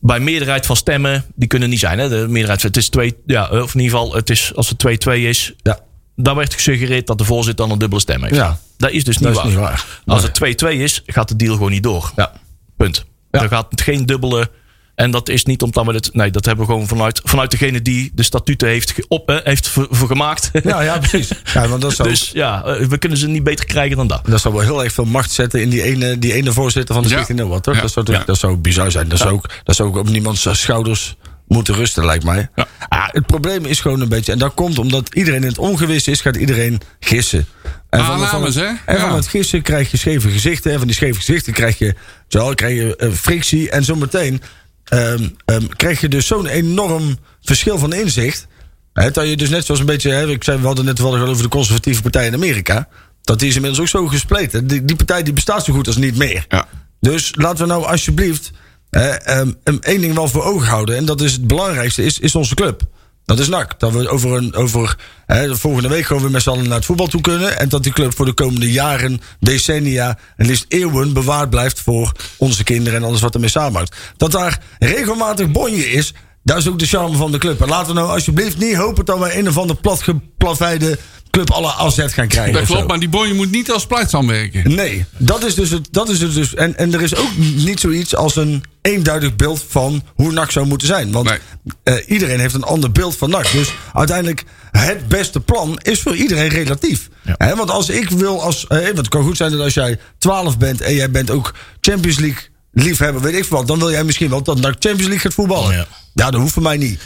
bij meerderheid van stemmen, die kunnen niet zijn. Hè? De meerderheid, het is twee, ja, of in ieder geval, het is, als het 2-2 is, Ja. Daar werd gesuggereerd dat de voorzitter dan een dubbele stem heeft. Ja. Dat is dus niet, Dat is waar. niet waar. Als het 2-2 is, gaat de deal gewoon niet door. Ja. Punt. Ja. Er gaat geen dubbele. En dat is niet omdat we het. Nee, dat hebben we gewoon vanuit, vanuit degene die de statuten heeft, op, heeft voor, voor gemaakt. Ja, ja, precies. Ja, want dat zou, dus ja, eh, we kunnen ze niet beter krijgen dan dat. dat zou wel heel erg veel macht zetten in die ene, die ene voorzitter van de Ja. Stichting toch? Ja. Dat, zou, dat zou bizar zijn. Dat, zou ook, dat zou ook op niemands schouders moeten rusten, lijkt mij. Ja. Ah, het probleem is gewoon een beetje... En dat komt omdat iedereen in het ongewis is, gaat iedereen gissen. En van, Aannames, van, hè? En van het gissen krijg je scheve gezichten. En van die scheve gezichten krijg je, zo, krijg je eh, frictie. En zometeen ehm, ehm, krijg je dus zo'n enorm verschil van inzicht. Hè, dat je dus net zoals een beetje... Hè, ik zei, we hadden net wel over de conservatieve partij in Amerika. Dat die is inmiddels ook zo gespleten. Die, die partij die bestaat zo goed als niet meer. Ja. Dus laten we nou alsjeblieft hè, ehm, em, één ding wel voor ogen houden. En dat is het belangrijkste, is, is onze club. Dat is NAC. Dat we over, een, over hè, de volgende week gewoon weer met z'n allen naar het voetbal toe kunnen. En dat die club voor de komende jaren, decennia en liefst eeuwen bewaard blijft voor onze kinderen en alles wat ermee samenhangt. Dat daar regelmatig bonje is, daar is ook de charme van de club. En laten we nou alsjeblieft niet hopen dat wij een of ander platgeplaveide club alle AZ gaan krijgen. Dat klopt, maar die bonje moet niet als pleitzaam werken. Nee, dat is dus het. Dat is het dus. En, en er is ook niet zoiets als een eenduidig beeld van hoe NAC zou moeten zijn. Want Nee. eh, iedereen heeft een ander beeld van NAC. Dus uiteindelijk, het beste plan is voor iedereen relatief. Hè, want als ik wil, als, eh, want het kan goed zijn dat als jij 12 bent en jij bent ook Champions League liefhebber, weet ik veel wat, dan wil jij misschien wel dat NAC Champions League gaat voetballen. Ja. Ja, dat hoeft voor mij niet.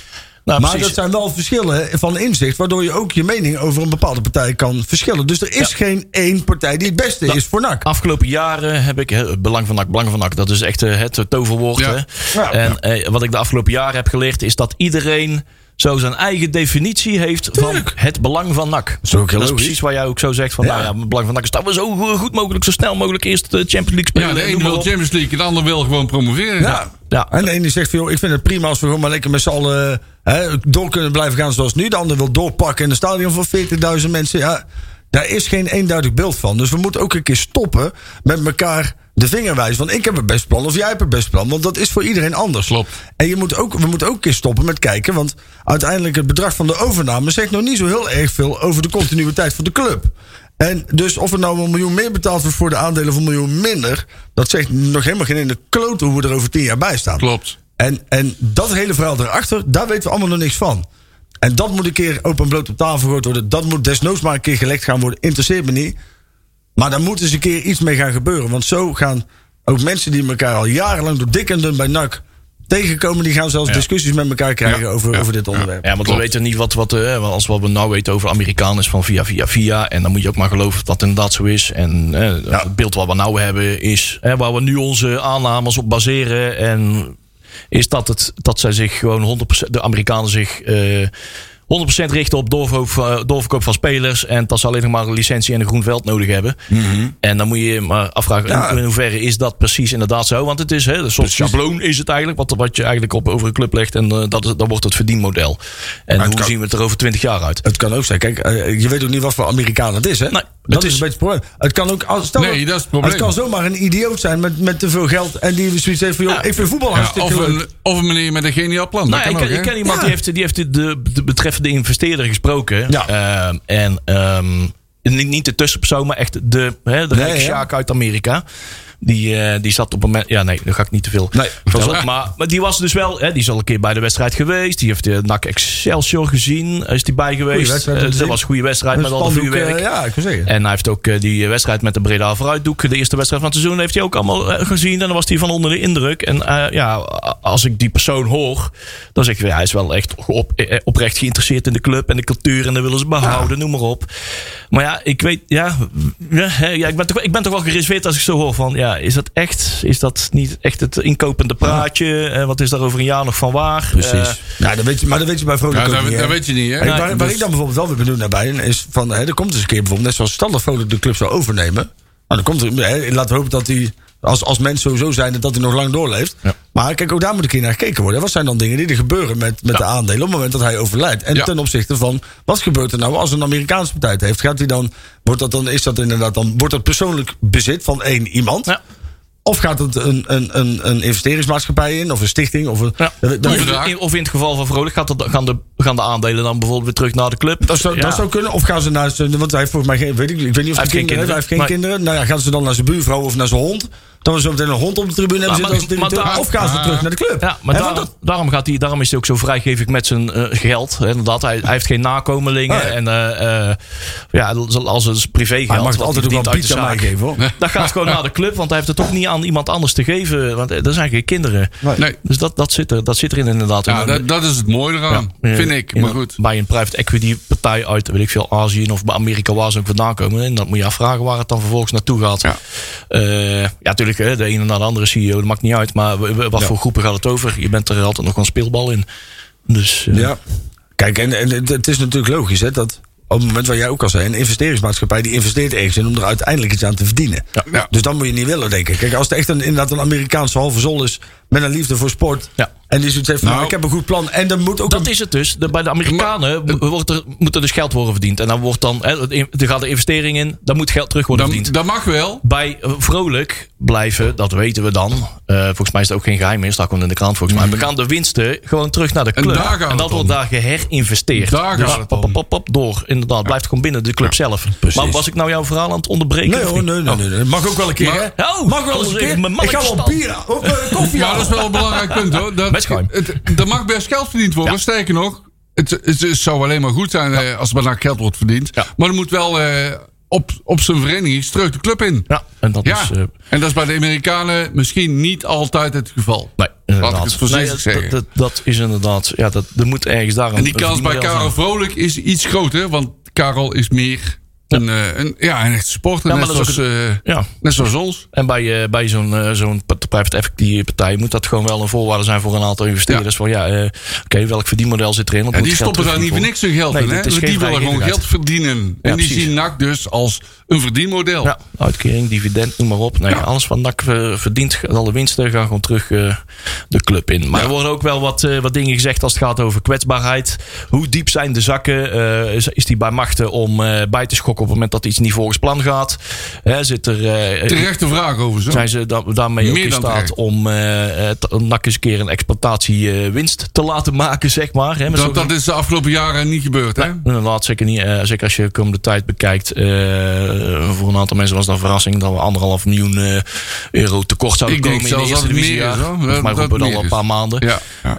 Nou, maar precies. dat zijn wel verschillen van inzicht, waardoor je ook je mening over een bepaalde partij kan verschillen. Dus er is Ja. geen één partij die het beste is voor NAC. Afgelopen jaren heb ik hè, het belang van NAC, belang van NAC, dat is echt eh, het toverwoord. Ja. Hè? Ja. en eh, wat ik de afgelopen jaren heb geleerd, is dat iedereen zo zijn eigen definitie heeft van het belang van NAC. is ook heel dat is precies waar jij ook zo zegt van, Ja. nou ja, het belang van NAC is dat we zo goed mogelijk, zo snel mogelijk eerst de Champions League spelen. Ja, de en ene wil. Champions League, de ander wil gewoon promoveren. Ja. Ja. En de ene zegt van, joh, ik vind het prima als we gewoon maar lekker met z'n allen hè, door kunnen blijven gaan zoals nu. De ander wil doorpakken in een stadion van 40.000 mensen. Ja, daar is geen eenduidig beeld van. Dus we moeten ook een keer stoppen met elkaar de vinger wijzen. Van ik heb het best plan of jij hebt het best plan. Want dat is voor iedereen anders. Klopt. En je moet ook, we moeten ook een keer stoppen met kijken. Want uiteindelijk het bedrag van de overname zegt nog niet zo heel erg veel over de continuïteit van de club. En dus of er nou een miljoen meer betaald wordt voor de aandelen of een miljoen minder. Dat zegt nog helemaal geen in de klote hoe we er over tien jaar bij staan. Klopt. En, en dat hele verhaal erachter, daar weten we allemaal nog niks van. En dat moet een keer open en bloot op tafel gegooid worden. Dat moet desnoods maar een keer gelekt gaan worden. Interesseert me niet. Maar daar moet eens een keer iets mee gaan gebeuren. Want zo gaan ook mensen die elkaar al jarenlang door dik en dun bij NAC tegenkomen... die gaan zelfs discussies met elkaar krijgen Ja, over, ja, over dit onderwerp. Ja, want we weten niet wat, wat eh, als wat we nou weten over Amerikanen is van via, via, via. En dan moet je ook maar geloven dat dat inderdaad zo is. En eh, het beeld wat we nou hebben is eh, waar we nu onze aannames op baseren. En is dat, het, dat zij zich gewoon 100%, de Amerikanen zich eh 100% richten op doorverkoop, eh, doorverkoop van spelers. En dat ze alleen nog maar een licentie en een groen veld nodig hebben. En dan moet je je maar afvragen, Ja. in, hoeverre is dat precies inderdaad zo? Want het is hè, een soort schabloon is het eigenlijk. Wat, wat je eigenlijk op, over een club legt. En eh, dat, dat wordt het verdienmodel. En hoe kan- zien we het er over 20 jaar uit? Het kan ook zijn. Kijk, eh, je weet ook niet wat voor Amerikaan het is, hè? Nee, dat het is is- een beetje het probleem. Het kan ook... Als, stel Nee, dat is het probleem. Het kan zomaar een idioot zijn met, met te veel geld. En die zoiets heeft van, joh, ik vind voetbal Ja, hartstikke of, leuk. een, of een meneer met een geniaal plan. Nou, dat ja, kan ik, ook, ik ken iemand Ja. die heeft, die heeft de, de betreffende investeerder gesproken. Ja. Ehm, en ehm, niet, niet de tussenpersoon, maar echt de, hè, de Nee, rijke hè? Sjaak uit Amerika. Die, eh, die zat op een moment. Ja, nee, dat ga ik niet te veel. Nee. Maar, maar die was dus wel. Hè, die is al een keer bij de wedstrijd geweest. Die heeft de NAC Excelsior gezien. Is die bij geweest. Eh, dat was een goede wedstrijd met al de vuurwerk. eh, ja, ik zeggen. En hij heeft ook eh, die wedstrijd met de Breda vooruitdoek. De eerste wedstrijd van het seizoen heeft hij ook allemaal eh, gezien. En dan was hij van onder de indruk. En eh, ja, als ik die persoon hoor, dan zeg ik, ja, hij is wel echt op, eh, oprecht geïnteresseerd in de club en de cultuur. En dat willen ze behouden, noem maar op. Maar ja, ik weet, ja, ja, ja ik, ben toch, ik ben toch wel gereserveerd als ik zo hoor van, ja, is dat echt? Is dat niet echt het inkopende praatje? Eh, wat is daar over een jaar nog van waar? Eh, nou, dat weet je, maar dat weet je bij Vrolijk Ja, ook dat, niet, hè? dat weet je niet, hè? Waar, waar Dus- ik dan bijvoorbeeld wel weer benieuwd naar ben, is van, hè, er komt eens een keer bijvoorbeeld, net zoals Standard Vrolijk de club zou overnemen. Nou, dan komt er, hè, laten we hopen dat hij, als, als mens sowieso zijn, dat hij nog lang doorleeft. Maar kijk, ook daar moet een keer naar gekeken worden. Wat zijn dan dingen die er gebeuren met, met de aandelen op het moment dat hij overlijdt? En Ja. ten opzichte van, wat gebeurt er nou als een Amerikaanse partij het heeft? Gaat hij dan, wordt dat dan, is dat inderdaad dan, wordt dat persoonlijk bezit van één iemand? Ja. Of gaat het een, een, een, een investeringsmaatschappij in, of een stichting? Of een, Ja. dat, dat- Of, in, of in het geval van Vrolijk gaat het, gaan, de, gaan de aandelen dan bijvoorbeeld weer terug naar de club. Dat zou, Ja. dat zou kunnen. Of gaan ze naar zijn. Want hij heeft volgens mij geen. Weet ik, ik weet niet of hij Hij heeft geen kinderen heeft. Hij heeft geen kinderen. kinderen. Nou ja, gaan ze dan naar zijn buurvrouw of naar zijn hond? Dan we zo meteen een hond op de tribune hebben maar- zitten als directeur. of gaan ze terug naar de club? Ja, maar daarom, want dat- daarom, gaat hij, daarom is hij ook zo vrijgevig met zijn eh, geld. Hè, Inderdaad, hij, hij heeft geen nakomelingen. Nee. En eh, eh, ja, als het privégeld. hij mag het altijd ook wel een de pizza aan mij geven hoor. Dat gaat gewoon naar de club, want hij heeft het toch niet aan iemand anders te geven. Want er zijn geen kinderen. Nee. Dus dat, dat, zit er, dat zit erin inderdaad. Ja, dat, dat is het mooie eraan, vind ik. in Maar goed. Bij een private equity partij uit, weet ik veel, Azië of bij Amerika waar ze ook vandaan komen. En dat moet je afvragen waar het dan vervolgens naartoe gaat. Ja. Eh, ja, natuurlijk, hè, de ene naar de andere CEO, dat maakt niet uit. Maar wat voor groepen gaat het over? Je bent er altijd nog een speelbal in. Dus eh, Ja. Kijk, en, en het, het is natuurlijk logisch hè, dat op het moment waar jij ook al zei, een investeringsmaatschappij die investeert ergens in om er uiteindelijk iets aan te verdienen. Ja. Dus dan moet je niet willen, denk ik. Kijk, als het echt een, inderdaad een Amerikaanse halve zol is met een liefde voor sport. Ja. En die zoiets heeft van, Nou. nou, ik heb een goed plan. En dan moet ook Dat een- is het dus. De, bij de Amerikanen wordt er, moet er dus geld worden verdiend. En dan wordt dan, hè, er gaat de investering in, dan moet geld terug worden Dat, verdiend. dat mag wel. Bij eh, Vrolijk blijven, dat weten we dan. eh, volgens mij is het ook geen geheim meer, staat gewoon in de krant volgens mij. We gaan de winsten gewoon terug naar de En club. daar En, dat wordt daar geherinvesteerd. Daar dus gaat het pop, pop, pop, door. Inderdaad, blijft gewoon binnen de club zelf. Maar was ik nou jouw verhaal aan het onderbreken? Nee hoor, nee, nee, nee, nee. Mag ook wel een keer, Maar- hè? Oh, Mag wel eens een keer. Ik ga wel bier of eh, koffie Ja, dat is wel een belangrijk punt hoor. Dat, schuim. het, er mag best geld verdiend worden. Sterker nog, het, zou alleen maar goed zijn eh, als er maar geld wordt verdiend. Maar er moet wel eh, op, op zijn vereniging terug de club in. Ja, en dat Ja, is... eh, en dat is bij de Amerikanen misschien niet altijd het geval. Nee, Laat inderdaad. ik het voorzichtig Nee, zeggen. Dat, dat, dat is inderdaad... Ja, dat, er moet ergens daar en die kans bij Karel. Vrolijk is iets groter. Want Karel is meer een, eh, een, ja, een echt sporter. Ja, maar net, dat is zoals, ook eh, Ja, net zoals ons. En bij, eh, bij zo'n zo'n private equity partij moet dat gewoon wel een voorwaarde zijn voor een aantal investeerders. Van ja, eh, oké, welk verdienmodel zit erin? Want die stoppen daar niet voor niks hun geld Nee, in. Hè? Want die willen gewoon geld verdienen. Ja, en die precies. zien NAC dus als een verdienmodel. Ja, uitkering, dividend, noem maar op. Nee, Ja. Alles wat NAC verdient, alle winsten gaan gewoon terug eh, de club in. Maar Ja. er worden ook wel wat, eh, wat dingen gezegd als het gaat over kwetsbaarheid. Hoe diep zijn de zakken? Eh, is, is die bij machten om eh, bij te schokken op het moment dat iets niet volgens plan gaat? Hè, zit er, eh, Terechte vraag over zo. zijn ze da- daarmee ook Meer in dan staat terecht. om NAC eens een keer een exploitatiewinst te laten maken, zeg maar. Hè, Dat, dat is de afgelopen jaren niet gebeurd. Hè? Inderdaad, zeker niet. zeker als je de komende tijd bekijkt. voor een aantal mensen was dat een verrassing dat we anderhalf miljoen euro tekort zouden Ik denk komen in de eerste divisie. Dat- roepen dat al een paar maanden. Ja, ja.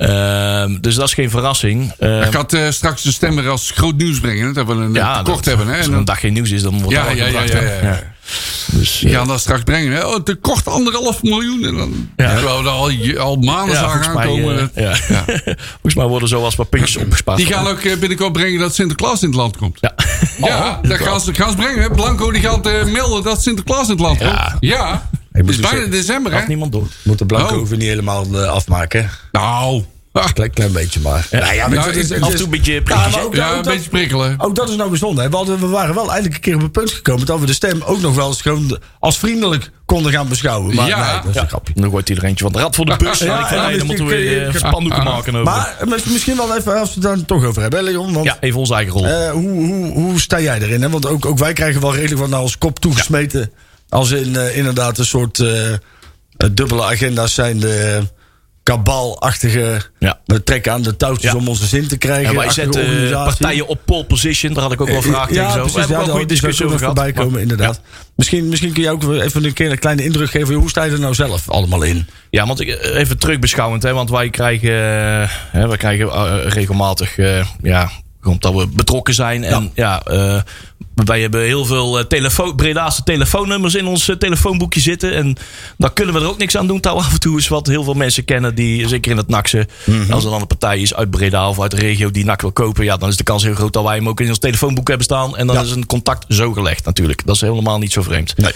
Ehm, dus dat is geen verrassing. Ehm, Ik ga eh, straks de stemmer als groot nieuws brengen. Dat we een tekort hebben. Hè? En dan, een dag geen nieuws is, dan wordt ja, ja, ja, gebracht. ja, ja, ja. Dus, Die eh, gaan dat straks brengen. Hè? Oh, tekort anderhalf miljoen. En dan, Ja. We al, al maanden ja, mij, aankomen. eh, ja. volgens mij worden zoals wat puntjes opgespaard. die gaan ook eh, binnenkort brengen dat Sinterklaas in het land komt. Ja. Ja, dat gaan ze, gaan ze brengen. Blanco die gaat melden dat Sinterklaas in het land komt. Ja. Ja, het is dus bijna december hè. Niemand door. Moet de Blanco Oh. niet helemaal afmaken. hè? Nou, Klein, klein beetje maar. Ja, ja, het is- het Af en toe een beetje Ja, ook, Ja, ook een dat- beetje prikkelen. ook dat is nou bijzonder. hè. We, hadden, we waren wel eindelijk een keer op het punt gekomen dat we de stem ook nog wel eens gewoon als vriendelijk konden gaan beschouwen. Maar Ja. nee, dat is Ja, een grapje. dan gooit iedereen van de rad voor de bus. Ja, en dan misschien moeten we weer spandoeken maken over. Maar eh, mis- misschien wel even, als we het daar toch over hebben, Leon. Want ja, even onze eigen rol. eh, hoe, hoe, hoe sta jij erin? Hè? Want ook, ook wij krijgen wel redelijk wat naar ons kop toegesmeten. Als in eh, inderdaad een soort eh, eh, dubbele agenda's zijn. De kabalachtige. Ja. We trekken aan de touwtjes Ja. om onze zin te krijgen. en wij achtige zetten organisatie. partijen op pole position. Daar had ik ook wel vragen tegen. Ja, zo. precies. Ja, wel een goede discussie over gehad. komen, Maar- inderdaad. Misschien, misschien kun je ook even een keer een kleine indruk geven. Hoe sta je er nou zelf allemaal in? Ja, want eh, even terugbeschouwend, hè, want wij krijgen, eh, hè, wij krijgen eh, regelmatig, eh, ja, omdat we betrokken zijn. En ja, eh, wij hebben heel veel eh, telefoon, Bredaanse telefoonnummers in ons eh, telefoonboekje zitten. En daar kunnen we er ook niks aan doen. Touw af en toe is wat heel veel mensen kennen, die zeker in het NACSE. Als er dan een partij is uit Breda of uit de regio die NAC wil kopen, ja, dan is de kans heel groot dat wij hem ook in ons telefoonboek hebben staan. En dan Ja. is een contact zo gelegd natuurlijk. Dat is helemaal niet zo vreemd. Nee.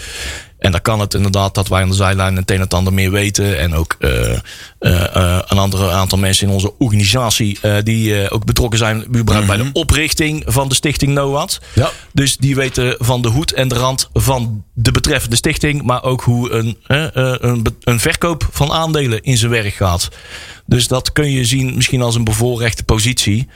En dan kan het inderdaad dat wij aan de zijlijn het een en ander meer weten. En ook eh, eh, eh, een andere aantal mensen in onze organisatie die ook betrokken zijn überhaupt bij de oprichting van de stichting NOAD. Ja. Dus die weten van de hoed en de rand van de betreffende stichting. Maar ook hoe een, een, een verkoop van aandelen in zijn werk gaat. Dus dat kun je zien misschien als een bevoorrechte positie.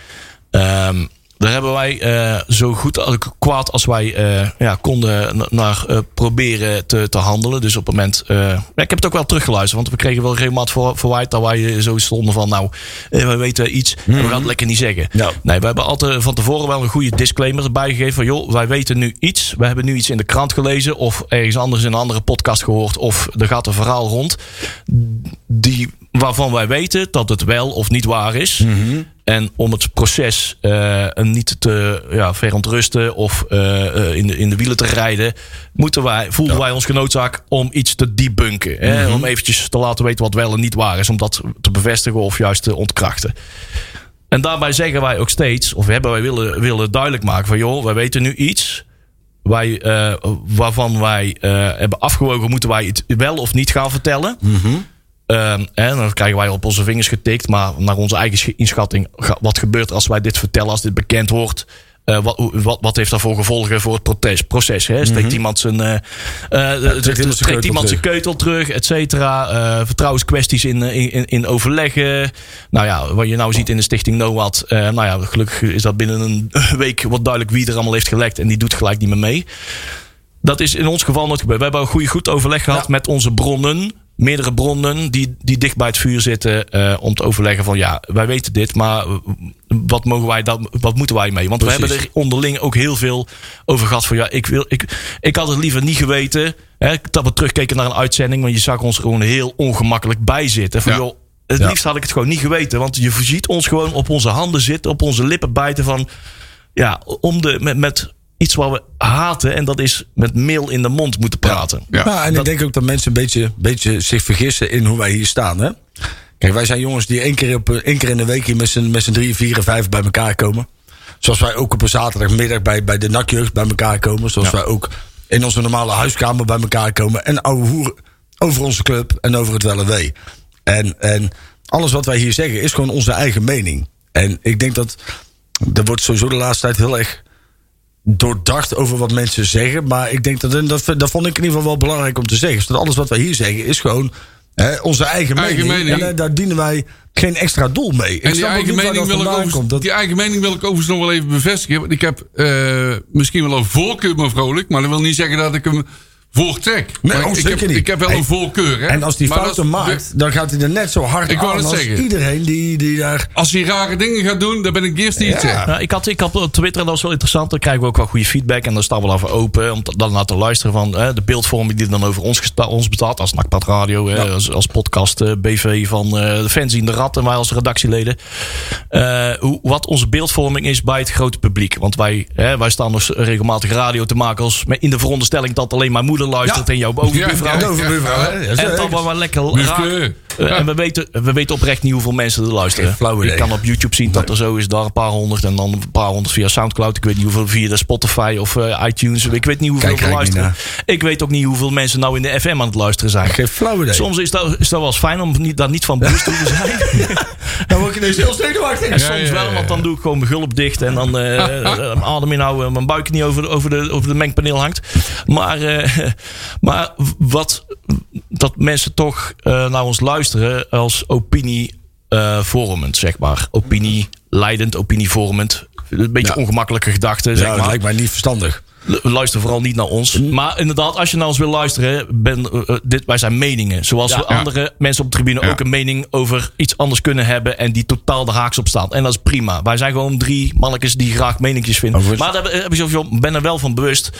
Ehm, daar hebben wij eh, zo goed als kwaad als wij eh, ja, konden na- naar eh, proberen te, te handelen. Dus op het moment. ja, ik heb het ook wel teruggeluisterd, want we kregen wel regelmatig voor, verwijt dat wij zo stonden van. Nou, we weten iets en we gaan het lekker niet zeggen. Ja. Nee, we hebben altijd van tevoren wel een goede disclaimer erbij gegeven. Van joh, wij weten nu iets. We hebben nu iets in de krant gelezen. Of ergens anders in een andere podcast gehoord. Of er gaat een verhaal rond. Die, waarvan wij weten dat het wel of niet waar is. En om het proces eh, niet te ja, verontrusten of eh, eh, in, de, in de wielen te rijden, moeten wij, voelden wij ons genoodzaak om iets te debunken. Hè? Om eventjes te laten weten wat wel en niet waar is. Om dat te bevestigen of juist te ontkrachten. En daarbij zeggen wij ook steeds, of hebben wij willen, willen duidelijk maken van joh, wij weten nu iets. Wij, waarvan wij hebben afgewogen, moeten wij het wel of niet gaan vertellen. Ehm, en dan krijgen wij op onze vingers getikt. Maar naar onze eigen sch- inschatting, wat gebeurt als wij dit vertellen, als dit bekend wordt? Eh, wat, wat, wat heeft dat voor gevolgen voor het proces? proces hè? Steekt iemand zijn, eh, eh, trekt keutel iemand zijn terug. keutel terug, et cetera? Vertrouwenskwesties in, in, in overleggen. Nou ja, wat je nou ziet in de stichting eh, nou ja, gelukkig is dat binnen een week wat duidelijk wie er allemaal heeft gelekt. En die doet gelijk niet meer mee. Dat is in ons geval nooit gebeurd. We hebben een goede, goed overleg gehad Ja. met onze bronnen. Meerdere bronnen die, die dicht bij het vuur zitten. eh, om te overleggen van ja, wij weten dit. Maar wat, mogen wij dan, wat moeten wij mee? Want we hebben er onderling ook heel veel over gehad. Van ja, ik, wil, ik, ik had het liever niet geweten. Hè, dat we terugkeken naar een uitzending. Want je zag ons gewoon heel ongemakkelijk bij zitten. Van Ja. joh, het Ja. liefst had ik het gewoon niet geweten. Want je ziet ons gewoon op onze handen zitten. Op onze lippen bijten van ja, om de, met, met iets wat we haten. En dat is met meel in de mond moeten praten. Ja. Nou, en ik denk ook dat mensen een beetje, beetje zich vergissen in hoe wij hier staan. Hè? Kijk, wij zijn jongens die één keer, op, één keer in de week hier met z'n met z'n drie, vier en vijf bij elkaar komen. Zoals wij ook op een zaterdagmiddag bij, bij de nakjeugd bij elkaar komen. Zoals wij ook in onze normale huiskamer bij elkaar komen. En ouwe hoeren over onze club en over het wel en wee. En, en alles wat wij hier zeggen is gewoon onze eigen mening. En ik denk dat er wordt sowieso de laatste tijd heel erg doordacht over wat mensen zeggen. Maar ik denk dat, en dat, dat vond ik in ieder geval wel belangrijk om te zeggen. Dus dat alles wat wij hier zeggen is gewoon hè, onze eigen, Eigen mening. mening. En eh, daar dienen wij geen extra doel mee. Ik En die eigen, mening wil ik vandaan over, komt. Dat- die eigen mening wil ik overigens nog wel even bevestigen. Want ik heb eh, misschien wel een voorkeur, maar vrolijk. Maar dat wil niet zeggen dat ik hem voortrek. Nee, Maar oh, ik, heb, niet. ik heb wel Hey, een voorkeur. Hè? En als die Maar fouten maakt, dan gaat hij er net zo hard Ik wou aan als zeggen. iedereen die, die daar... Als hij rare dingen gaat doen, dan ben ik de eerste die het zegt. Nou, ik, had, ik had op Twitter, en dat was wel interessant. Dan krijgen we ook wel goede feedback. En daar staan we wel voor open. Om dan naar te luisteren van hè, de beeldvorming die dan over ons, ons bestaat. Als Nakpad Radio, hè, als, als podcast eh, BV van eh, de fans in de Rad. En wij als redactieleden. Eh, hoe, wat onze beeldvorming is bij het grote publiek. Want wij, hè, wij staan dus regelmatig radio te maken. Als, met- in de veronderstelling dat alleen mijn moeder luistert. En jouw overbuurvrouw. Ja? Ja, En dan wel wel lekker Buurke. Eh, En we weten, we weten oprecht niet hoeveel mensen er luisteren. Flauw idee. kan op YouTube zien dat er zo is daar een paar honderd. En dan een paar honderd via Soundcloud. Ik weet niet hoeveel via de Spotify of eh, iTunes. Ik weet niet hoeveel Kijk er er luisteren. Ik weet ook niet hoeveel mensen nou in de FM aan het luisteren zijn. Geen flauw idee. Soms is dat, is dat wel eens fijn om niet, daar niet van bewust te zijn. Dan word je ineens heel zenuwachtig. En soms wel, want dan doe ik gewoon mijn gulp dicht. En dan eh, eh, adem je nou mijn buik niet over, de- over, de, over de mengpaneel hangt. Maar, eh, maar wat dat mensen toch eh, naar ons luisteren als opinie eh, vormend, zeg maar. Opinie leidend, opinie vormend. Een beetje Ja. ongemakkelijke gedachten, Ja, zeg dat maar. lijkt mij niet verstandig. Luister vooral niet naar ons. Mm. Maar inderdaad, als je naar ons wil luisteren, ben, eh, dit, wij zijn meningen. Zoals Ja. we andere mensen op de tribune Ja. ook een mening over iets anders kunnen hebben. En die totaal de haaks op staan. En dat is prima. Wij zijn gewoon drie mannetjes die graag meningjes vinden. Overigens- Maar daar sowieso- ben er wel van bewust.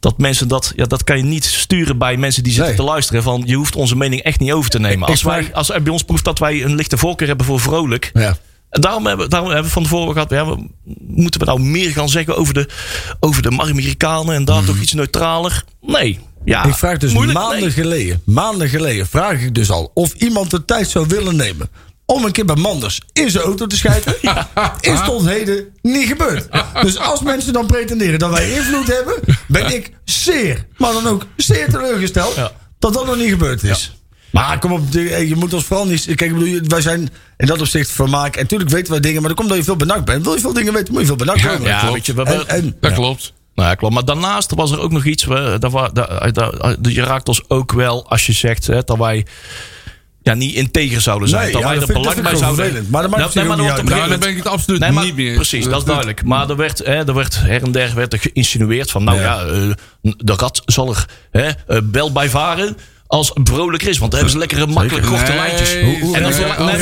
Dat mensen dat, ja, dat kan je niet sturen bij mensen die zitten Nee. te luisteren. Van je hoeft onze mening echt niet over te nemen. Als, wij, als er bij ons proeft dat wij een lichte voorkeur hebben voor vrolijk. Ja. En daarom hebben, daarom hebben we van tevoren gehad, ja, we- moeten we nou meer gaan zeggen over de, over de Amerikanen en daar toch iets neutraler? Nee. Ja, Mhm. Ik vraag dus moeilijk, maanden nee. geleden, maanden geleden, vraag ik dus al of iemand de tijd zou willen nemen om een keer bij Manders in zijn auto te schijten. Is tot heden niet gebeurd. Dus als mensen dan pretenderen dat wij invloed hebben, ben ik zeer, maar dan ook zeer teleurgesteld Ja. dat dat nog niet gebeurd is. Maar kom op, de- je moet ons vooral niet. Kijk, ik bedoel, wij zijn in dat opzicht vermaak. En natuurlijk weten wij dingen, maar dan komt dat je veel benakt bent. Wil je veel dingen weten, moet je veel benakt Ja, zijn. ja, Ja, weet je, we hebben, En, en, Dat klopt. Nou ja, klopt. Maar daarnaast was er ook nog iets. We, daar, daar- je raakt ons ook wel als je zegt hè, dat wij ja, niet integer zouden zijn. Nee, dat ja, wij dat er belang bij zouden. Maar dat maakt nee, maar niet uit. Daar gegeven ben ik het absoluut Nee, maar niet mee eens. Precies, dat is duidelijk. Maar er werd, hè, er werd her en der werd er geïnsinueerd van... nou ja, Ja. eh, de rat zal er hè, eh, wel bij varen als het vrolijker is. Want dan hebben ze lekkere, makkelijk korte Nee, lijntjes. en dan nee,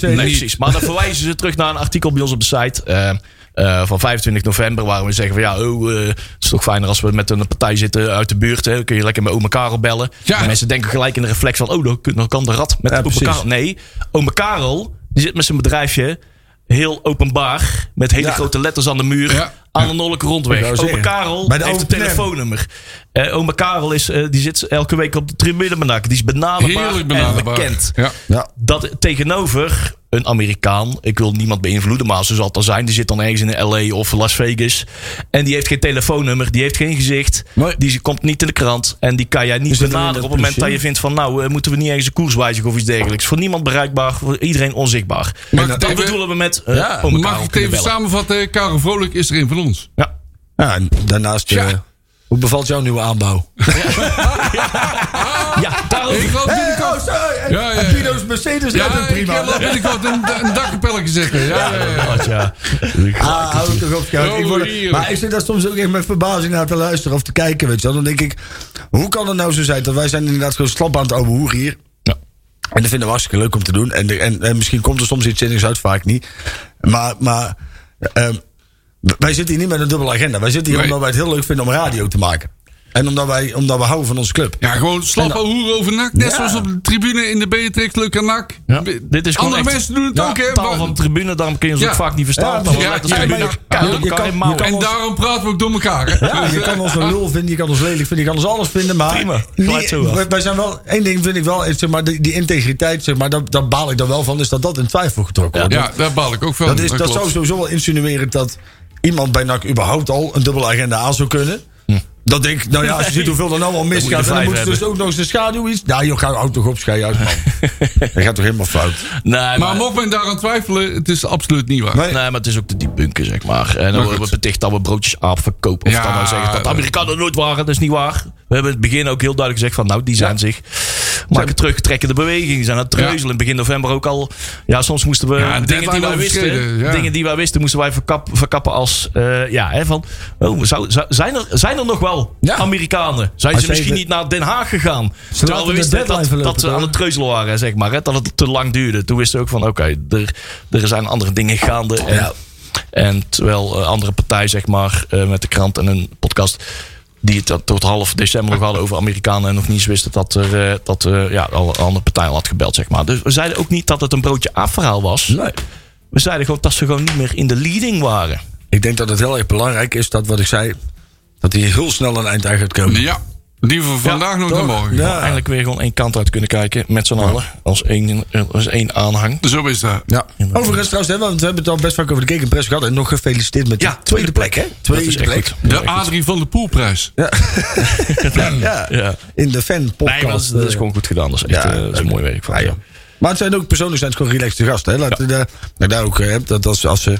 nee, maar- precies. Maar dan verwijzen ze terug naar een artikel bij ons op de site... eh, eh, van 25 november, waar we zeggen van ja, oh, eh, het is toch fijner als we met een partij zitten uit de buurt. Hè, kun je lekker met Ome Karel bellen. Ja. En mensen denken gelijk in de reflex van, oh, dan, kan de rat met Ja. Karel. Nee, Ome Karel, die zit met zijn bedrijfje heel openbaar, met hele Ja. grote letters aan de muur, Ja. aan de Nolleke rondweg. Ome Karel bij de heeft een telefoonnummer. Eh Ome Karel is, die zit elke week op de tribune. Die is benaderbaar, Heerlijk en benaderbaar. bekend. Ja. ja. Dat tegenover een Amerikaan, ik wil niemand beïnvloeden, maar zo zal het dan zijn. Die zit dan ergens in LA of Las Vegas. En die heeft geen telefoonnummer, die heeft geen gezicht. Nee. Die komt niet in de krant. En die kan jij niet benaderen op het moment dat je vindt van... nou, eh, moeten we niet ergens een koers wijzigen of iets dergelijks. Voor niemand bereikbaar, voor iedereen onzichtbaar. Ik dat even- bedoelen we met uh, Ja, Mag ik het even bellen. samenvatten? Karel Vrolijk is er een van ons. Ja. Ja, en daarnaast, Ja. eh, hoe bevalt jouw nieuwe aanbouw? ja, Ik binnenkort... oh, sorry. En, Ja, ja, ja. Mercedes Ja, ik prima. wil binnenkort een, een dakkapelletje zetten. Ja, ja, ja. Ja. Ah, hou het toch op, Ik maar ik zit daar soms ook echt met verbazing naar te luisteren of te kijken. Weet je wel. Dan denk ik, hoe kan het nou zo zijn dat wij zijn inderdaad gewoon slap aan het ouwe hoer hier. Ja. En dat vinden we hartstikke leuk om te doen. En, de- en, en misschien komt er soms iets zinnigs uit, vaak niet. Maar, maar ehm, wij zitten hier niet met een dubbele agenda. Wij zitten hier Nee. omdat wij het heel leuk vinden om radio te maken. En omdat wij, omdat we houden van onze club. Ja, gewoon slappe hoer over nak. Net Ja. zoals op de tribune in de Beatrix, Leuke nak. Ja, dit is Andere echt- mensen doen het Ja, ook, hè. Taal maar- van de tribune, daarom kun je ons Ja. ook vaak niet verstaan. Ja, ja, ja, je kan- je En ons- daarom praten we ook door elkaar. Hè? Ja, je kan ons een lul vinden, je kan ons lelijk vinden, je kan ons alles vinden. Maar Prima, niet- wij- wij zijn wel, één ding vind ik wel, zeg maar, die, die integriteit, zeg maar, daar, daar baal ik dan wel van, is dat dat in twijfel getrokken wordt. Ja, daar baal ik ook van. dat, is, dat zou sowieso wel insinueren dat iemand bij NAC überhaupt al een dubbele agenda aan zou kunnen. Dat denk ik, nou ja, als je ziet hoeveel er nou al je misgaat, en dan moet je dus ook nog eens de schaduw iets. Nou, joh, ga houd toch op, schei uit, man. dat gaat toch helemaal fout. Nee, Maar maar, mocht men daaraan twijfelen, het is absoluut niet waar. Nee. nee, maar het is ook de diepbunken, zeg maar. En dan Maar worden we goed. beticht dat we broodjes aap verkopen. Of Ja, dan nou zeggen dat de Amerikanen nooit waren. Dat is niet waar. We hebben in het begin ook heel duidelijk gezegd van... nou, die zijn zich... maken terugtrekkende bewegingen. Zijn aan het treuzelen. In begin november ook al. Ja, soms moesten we Ja, dingen die wij wisten... ja. Dingen die wij wisten moesten wij verkap, verkappen als... eh, ja, hè, van... Oh, zou, zou- zijn, er, zijn er nog wel Ja. Amerikanen? Zijn Als ze misschien niet naar Den Haag gegaan? Terwijl laten we wisten dat, verlopen, dat ze aan het treuzelen waren, zeg maar. Hè, dat het te lang duurde. Toen wisten we ook van... oké, er, er zijn andere dingen gaande. En, Ja. en terwijl eh, andere partij, zeg maar, eh, met de krant en een podcast... die het tot- half december nog hadden over Amerikanen... en nog niet eens wisten dat er eh, dat, eh, ja, al een andere partij al had gebeld, zeg maar. Dus we zeiden ook niet dat het een broodje afverhaal was. Nee. We zeiden gewoon dat ze gewoon niet meer in de leading waren. Ik denk dat het heel erg belangrijk is dat wat ik zei, dat hij heel snel een eind aan gaat komen. Ja, Die we vandaag nog naar morgen. Ja. Eindelijk weer gewoon één kant uit kunnen kijken. Met z'n allen. Als één, als één aanhang. Zo is dat. Ja. Overigens trouwens, hè, want we hebben het al best vaak over de Kekenpress gehad. En nog gefeliciteerd met de Ja, tweede plek, hè? Tweede plek. De Adrie van de Poelprijs. Ja. ja. Ja. In de fan-podcast. Nee, dat is, dat is eh, gewoon goed gedaan. Dat is echt Ja, eh, dat is een mooi werk van. Ja, joh. Maar het zijn ook persoonlijk zijn het gewoon relaxte gasten. Hè? Daar, nou, daar ook hè, dat als, als ze.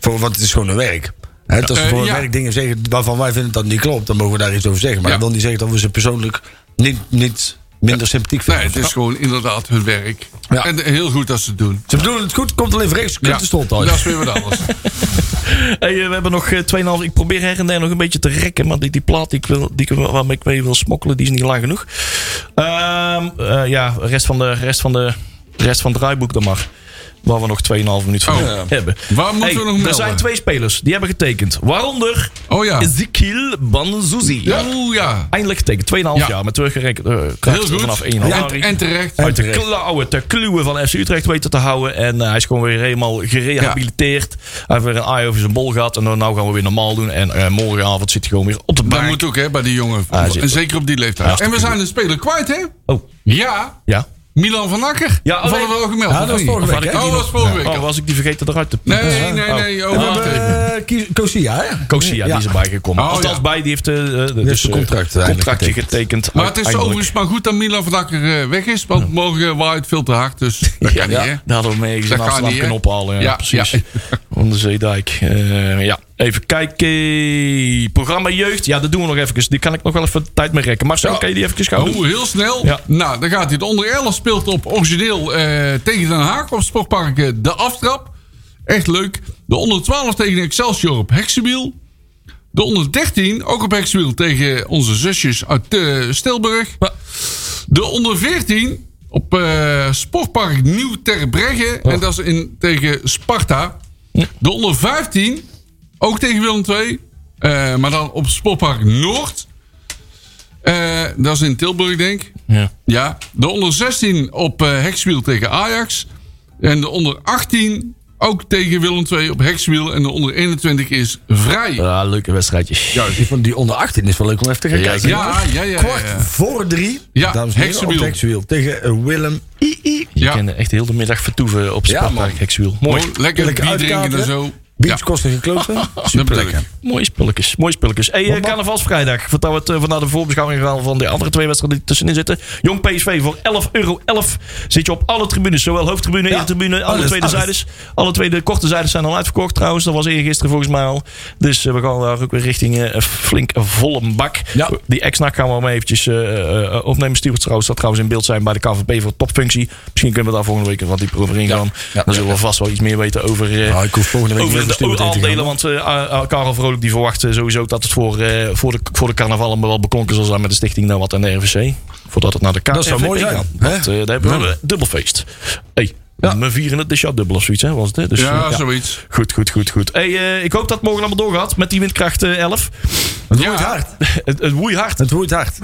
Voor, want het is gewoon een werk. Als ze Eh, voor een ja. werk dingen zeggen waarvan wij vinden dat niet klopt, dan mogen we daar iets over zeggen. Maar Ja. dat wil niet zeggen dat we ze persoonlijk niet, niet minder sympathiek Nee, vinden. het is gewoon inderdaad hun werk. Ja. En heel goed dat ze het doen. Ze bedoelen het goed, komt alleen vreemd, kunt de stond uit. dat is weer wat anders. Hey, eh, we hebben nog eh, 2,5. Ik probeer her en der nog een beetje te rekken. Maar die, die plaat die ik wil, die waarmee ik mee wil smokkelen, die is niet lang genoeg. Ehm, eh, ja, rest van, de, rest, van de, rest van het draaiboek dan maar. Waar we nog 2,5 minuten van Oh. hebben. Waar moeten Hey, we nog Er zijn twee spelers die hebben getekend. Waaronder Oh ja. Ezekiel Banzuzi. Oeh ja. Eindelijk getekend. 2,5 Ja. jaar met teruggerekend uh, Heel goed. vanaf 1 Ja, januari. en terecht. uit de klauwen kluwen van FC Utrecht weten te houden. En eh, hij is gewoon weer helemaal gerehabiliteerd. Hij heeft weer een eye over zijn bol gehad. En dan nou gaan we weer normaal doen. En eh, morgenavond zit hij gewoon weer op de Dat bank. moet ook hè, bij die jongen. En er. zeker op die leeftijd. En we zijn een speler kwijt hè? Oh, Ja. ja. Milan van Akker. Ja, oh, Of hadden we al gemeld? Ja, dat was vorige week, ik Oh, was vorige week. Oh, was ik die vergeten eruit te Nee, nee, nee. Oh, uh, Ki- Kosia, hè? Kosia, die is erbij gekomen. Oh, Althans ja. bij, die heeft, eh, eh, dus, zijn eh, contract contractje getekend. getekend. Maar het is overigens maar goed dat Milan van Akker eh, weg is. Want morgen waait het veel te hard. Dus dat kan niet hè. Daar hadden we mee Amsterdam niet, hè? kunnen ophalen. Ja, Ja, precies. ja. Van de Zeedijk. Eh, ja, even kijken. Programma Jeugd. Ja, dat doen we nog even. Die kan ik nog wel even de tijd mee rekken. Marcel, Ja. kan je die even gaan doen? Oh, heel snel. Ja. Nou, dan gaat hij. De onder 11 speelt op origineel eh, tegen Den Haag op Sportpark eh, De Aftrap. Echt leuk. De onder 12 tegen Excelsior op Heksenwiel. De onder 13 ook op Heksenwiel tegen onze zusjes uit eh, Stilburg. De onder 14 op eh, Sportpark Nieuw Terbregge. En dat is in, tegen Sparta. De onder 15 ook tegen Willem II. eh, maar dan op Sportpark Noord. Eh, dat is in Tilburg, denk ik. Ja. Ja. De onder 16 op eh Hekswiel tegen Ajax. En de onder 18 ook tegen Willem II op Hekswiel. En de onder 21 is vrij. Ja, leuke wedstrijdjes. Ja, die van die onder 18 is wel leuk om even te gaan Ja, kijken. ja, ja. ja, Kwart voor drie. Ja, dames en heren. Tegen Willem II. Je Ja. kan echt heel de middag vertoeven op Ja, Sportpark man. Hexwiel. Mooi. Lekker, Lekker bier drinken en zo. Beach Ja. kosten gekloten. Dat Super lekker. Mooie spulletjes, mooie spulletjes. Hey, eh, carnavalsvrijdag. Voordat we het eh, vanuit de voorbeschouwing gaan van de andere twee wedstrijden die tussenin zitten. Jong PSV voor 11,11 euro zit je op alle tribunes. Zowel hoofdtribune, Ja, tribune, alle tweede zijdes. Alle twee de korte zijdes zijn al uitverkocht trouwens. Dat was eergisteren volgens mij al. Dus eh, we gaan daar ook weer richting eh, een flink volle bak. Ja. Die ex-nak gaan we maar eventjes eh, opnemen. Stuart trouwens dat trouwens in beeld zijn bij de KVP voor topfunctie. Misschien kunnen we daar volgende week wat dieper over ingaan. Ja, Dan zullen we vast wel iets meer weten over... Nou, ik hoef volgende week over de aandelen. Want uh, Karel Vrolijk die verwacht eh, sowieso dat het voor, eh, voor, de, voor de carnaval wel beklonken zal zijn met de stichting Nou Wat en de RVC. Voordat het naar de KVP Dat zou mooi zijn, gaat. Want eh, daar hebben we dubbelfeest. Hey, we vieren het dus ja dubbel of zoiets hè, was het. Hè? Dus, Ja, zoiets. Goed, goed, goed, goed. Hey, eh, ik hoop dat het morgen allemaal doorgaat met die windkracht eh, 11. Het Ja. woeit hard. het, het woei hard. Het woeit hard.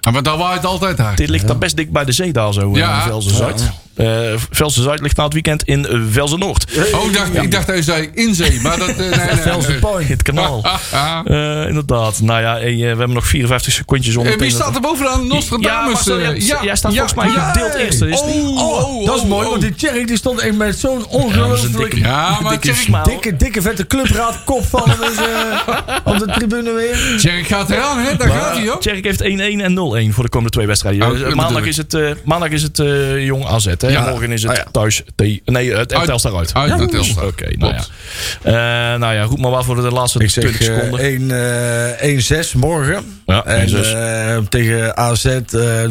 Ja, Maar daar waait het altijd hard. Dit ligt daar best dik bij de zee daar zo, Ja. ja. Velzen Zuid. Eh Velzen Zuid ligt na het weekend in Velzen Noord. Oh, ik dacht, ik dacht hij zei in zee. Maar dat... eh, nee, nee, nee. Velsen Point. Het kanaal. Ah, Eh, inderdaad. Nou ja, eh, we hebben nog 54 secondjes om. Wie dat- staat er bovenaan? Ja, Nostradamus. Marcel, eh, jij- jij staat volgens mij ja. gedeeld eerste. Is het niet? Oh, dat is oh, mooi, oh. want die Tjerk die stond echt met zo'n Ja, dat ongelooflijk dikke, Ja, maar dikke smaal. dikke, dikke vette clubraad kop van eh, op de tribune weer. Tjerk gaat eraan, hè? Daar gaat hij, hoor. Tjerk heeft 1-1 en 0-1 voor de komende twee wedstrijden. Oh, dat maandag, is het, eh, maandag is het eh, Jong AZ. Hè? Ja. Morgen is het Ah, ja. thuis. T nee, het Uit- Telstar uit. Uit naar Telstar. Oké, nou ja. Eh, nou ja, roep maar wat voor de laatste Ik 20 zeg seconden. eh, 1, eh, 1-6 morgen. Ja, en 1-6. eh, tegen AZ eh,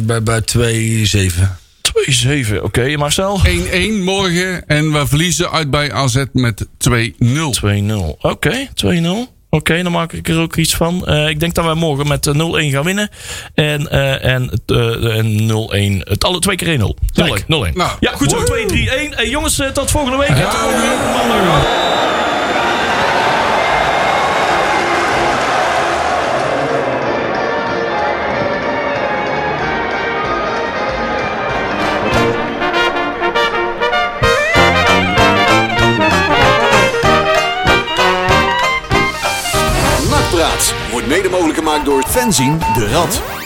bij, bij 2-7. 2-7. Oké, Marcel? 1-1 morgen. En we verliezen uit bij AZ met 2-0. 2-0. Oké, 2-0. Oké, dan maak ik er ook iets van. Eh, ik denk dat wij morgen met eh, 0-1 gaan winnen. En, eh, en, eh, en 0-1. Het alle twee keer 1-0. 0-1. 0-1. Nou, ja, goed zo. 2, 3, 1. Hey, jongens, eh, tot volgende week. Tot volgende week, wordt mede mogelijk gemaakt door Fenzin de Rad.